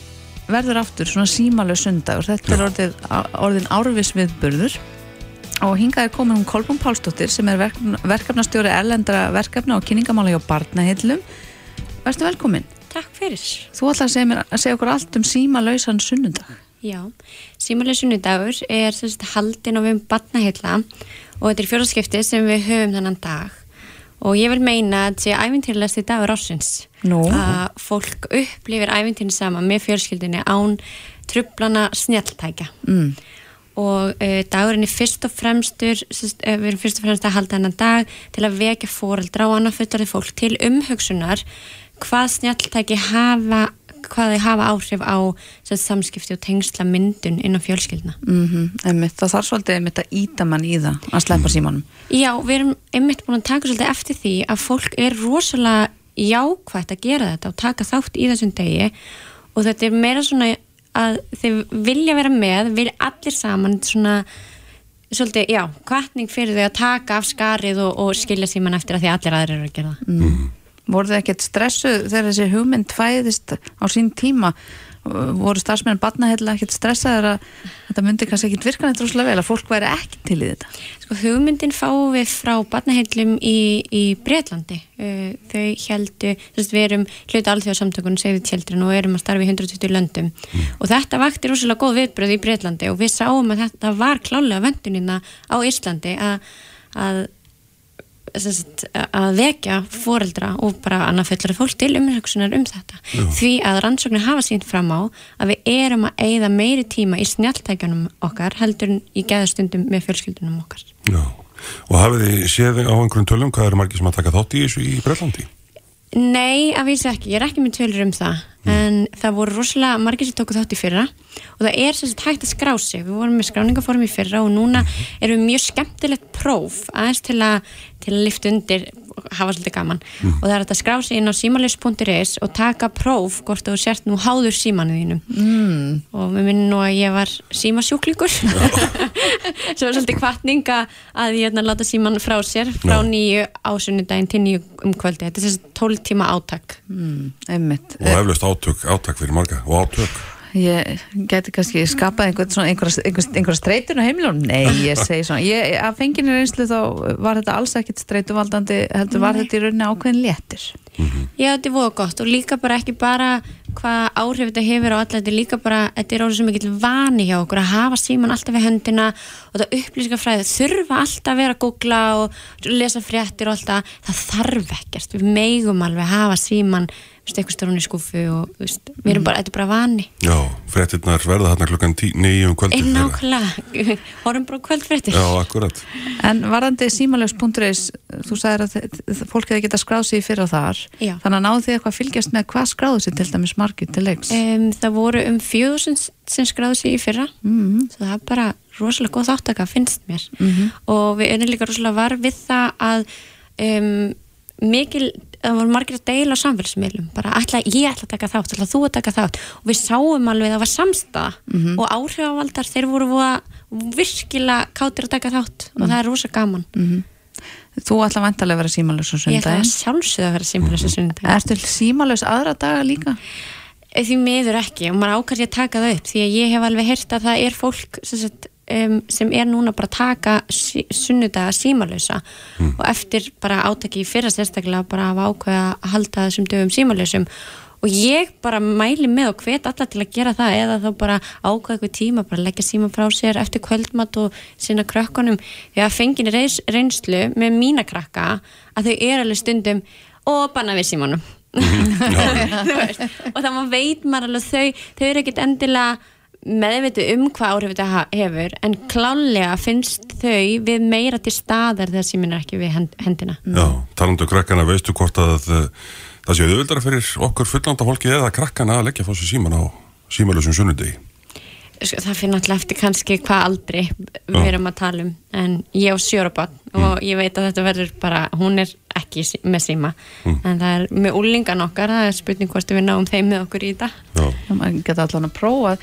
S2: verður aftur svona símalög sundagur þetta er orðið, orðin árvis viðburður og hingað er komin hún Kolbún Pálsdóttir sem er verk, verkefnastjóri erlendra verkefna og kynningamála hjá barnahillum Verstu velkomin
S10: Takk fyrir.
S2: Þú ætlar að segja, mér, að segja okkur allt um símalausan sunnudag
S10: Já, símuleg sunnudagur er sagt, haldin á við barnaheilla og þetta er fjóraskipti sem við höfum þennan dag og ég vil meina að þetta sé æfintýrlegasti dagur ársins
S2: Nú.
S10: að fólk upplifir æfintýrin saman með fjölskyldinni án trublana snjalltækja
S2: mm.
S10: og uh, dagurinn er fyrst og fremstur sest, uh, við erum fyrst og fremst að halda hennan dag til að vekja fóreldra og annað fullarið fólk til umhugsunar hvað snjalltæki hafa hvað þau hafa áhrif á sest, samskipti og tengsla myndun innan fjölskyldna
S2: mm einmitt, Það þarf svolítið einmitt að íta mann í það að sleppa símanum.
S10: Já, við erum einmitt búin að taka svolítið eftir því að fólk er rosalega jákvægt að gera þetta og taka þátt í þessum degi og þetta er meira svona að þeir vilja vera með, vilja allir saman svona svolítið, já, kvartning fyrir þau að taka af skarið og, og skilja síman eftir að því allir aðrir eru að gera það.
S2: Mm. Voru þið ekkert stressuð þegar þessi hugmynd fæðist á sín tíma? Voru starfsmenn barnahella ekkert stressaður að þetta myndi kannski ekkert virka neitt rosalega vel að fólk væri ekki til í þetta?
S10: Sko hugmyndin fáum við frá barnaheillum í, í Breitlandi uh, þau heldu, þú veist við erum hluti alþjóðsamtökunum the Children og erum að starfa í 120 löndum. Og þetta vakti rosalega góð viðbröð í Breitlandi og við sáum að þetta var klálega vendunina á Íslandi að, að sagt, að vekja foreldra og bara annað fullari fólk til umhengsunar um þetta
S3: Já.
S10: því að rannsóknir hafa sínt fram á að við erum að eigða meiri tíma í snjáltækjunum okkar heldur en í geðastundum með fjölskyldunum okkar
S3: Já. Og hafið þið séð á einhverjum tölum hvað eru margir sem að taka þátt í þessu í Brellandi?
S10: Nei, að vísa ekki, ég er ekki með tölur um það. En það voru rosalega margir sem tóku þátt í fyrra. Og það er sagt hægt að skrá sig. Við vorum með skráningaform í fyrra og núna erum við mjög skemmtilegt próf aðeins til að, að lifta undir hafa svolítið gaman. Og það er að skrá sig inn á símalis.is og taka próf hvort þú sért nú háður símanu þínum.
S2: Mm.
S10: og við minnum nú að ég var símasjúklingur. Svo er svolítið kvartning að að ég hérna láta síman frá sér frá
S3: Já.
S10: nýju á sunnudaginn til nýju um kvöldi þetta er þessi 12 tíma átak
S2: mm,
S3: Og eflaust átök, átök fyrir marga og átök.
S2: Ég geti kannski skapað einhverja, streitun á heimilunum? Nei, ég segi svona ég, Af fenginni reynslu þá var þetta alls ekkit streituvaldandi heldur var þetta í rauninni ákveðin léttir.
S10: Já, þetta er voða gott og líka bara ekki bara hvað áhrif þetta hefur á alla, þetta er líka bara þetta er orðið svo mikill vani hjá okkur að hafa síman alltaf við höndina og þetta upplýsingafræði þurfa alltaf að vera að googla og lesa fréttir og alltaf það. Þarf ekkert, við megum alveg að hafa síman, veist, eitthvað stórun í skúfu og veist, við erum bara, þetta er bara vani
S3: Já, fréttirnar verða þarna klukkan tí- níu um kvöldið.
S10: Einn nákvæmlega, horfum bara á kvöldfréttir
S3: Já, akkurat.
S2: En varandi símalögs.is þú sagðir að fólk hefði getað skráð sig fyrir þar
S10: Já.
S2: þannig að náðu þið eitthvað að fylgjast með hvað skráðu sig til dæmis margir til leiks
S10: um, Það voru um fjöðusund sem skráðu sig í fyrra
S2: mm.
S10: svo það er bara rosalega góð þáttaka finnst mér
S2: Mhm.
S10: og við erum líka rosalega var við það að um, mikil, það voru margir að deila á samfélagsmiðlum, bara ætla, ég ætla að taka þátt ætla þú að taka þátt og við sáum alveg að það var samstaða
S2: Mhm.
S10: og áhrifavaldar þeir voru virkilega kátir að taka þátt og það er rosa gaman
S2: Mhm. Þú ætla vantarlega að vera símalögs á
S10: ég ætla
S2: sundaginn
S10: að vera simpel þessu sunnudaginn
S2: Ertu símalögs aðra daga líka?
S10: Eh, Því miður ekki og maður ákvæmst að taka það upp því að ég hef alveg heyrt að það er fólk sagt, um, sem er núna bara að taka sí, sunnudaga símalösa og eftir bara átaki í fyrra sérstaklega bara að ákveða að halda þessum dögum símalösum og ég bara mæli með og hvet alla til að gera það eða þá bara ákvæða eitthvað tíma, bara leggja síma frá sér eftir kvöldmatt og sinna krökkunum. Því að fenginni reynslu með mína krakka að þau er alveg stundum og banna við símanum. Og þannig að veit maður alveg þau, þau eru ekkit endilega meðveitu um hvað áhrif þetta hefur en klálega finnst þau við meira til staðar þegar símin er ekki við hendina.
S3: Já, talandu um krakkana, veistu hvort að uh, það séu auðvöldara fyrir okkur fullanda fólki eða krakkana að leggja fór sér síman á símalösum sunnundegi
S10: Sko, það fyrir náttúrulega eftir kannski hvað aldrei við erum að tala um en ég á sjórabann mm. og ég veit að þetta verður bara, hún er ekki með síma. Mm. en það er með úlingan okkar það er spurning hvort við náum þeim með okkur í þetta.
S2: Já, maður geta allan að prófa.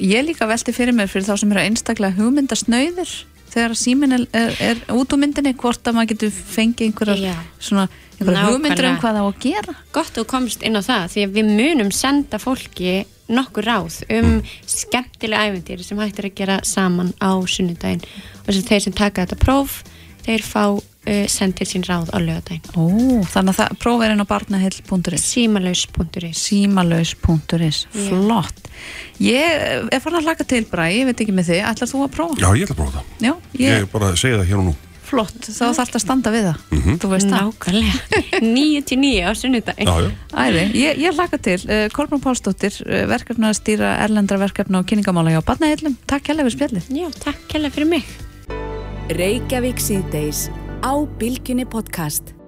S2: Ég líka velti fyrir mér fyrir þá sem eru einstaklega hugmyndasnauðir þegar símin er, er, er út úr myndinni hvort að maður getur fengið einhverjar svona einhverjar hugmyndur um hvað það á að gera.
S10: Gott að þú komst inn á það því að við munum senda fólki nokkur ráð um skemmtilega ævendir sem hægt er að gera saman á sunnudaginn. Og þess að þeir sem taka þetta próf þeir fá uh, sendir sín ráð á lögadaginn
S2: Ó, þannig að það próf er inn á barnahill.is
S10: símalauðs.is
S2: símalauðs.is, flott. Ég er farin að hlaka til bara, ég veit ekki með þig, ætlar þú að prófa?
S3: Já, ég ætla að prófa það.
S2: Já, ég...
S3: ég bara segja það hér og nú.
S2: Flott, þá þarf það að standa við það.
S3: Mm -hmm.
S2: þú veist það.
S10: Nákvæmlega, 9-9 á sunnudaginn
S2: Æði, ég, ég hlaka til. Uh, Kolbrún Pálsdóttir, uh, verkefna að stýra erlendra verkefna og kynningamála hjá Badnaheilum Takk hella fyrir spjallið.
S10: Já, takk hella fyrir mig.
S1: Reykjavík síðdeis á Bilginni podcast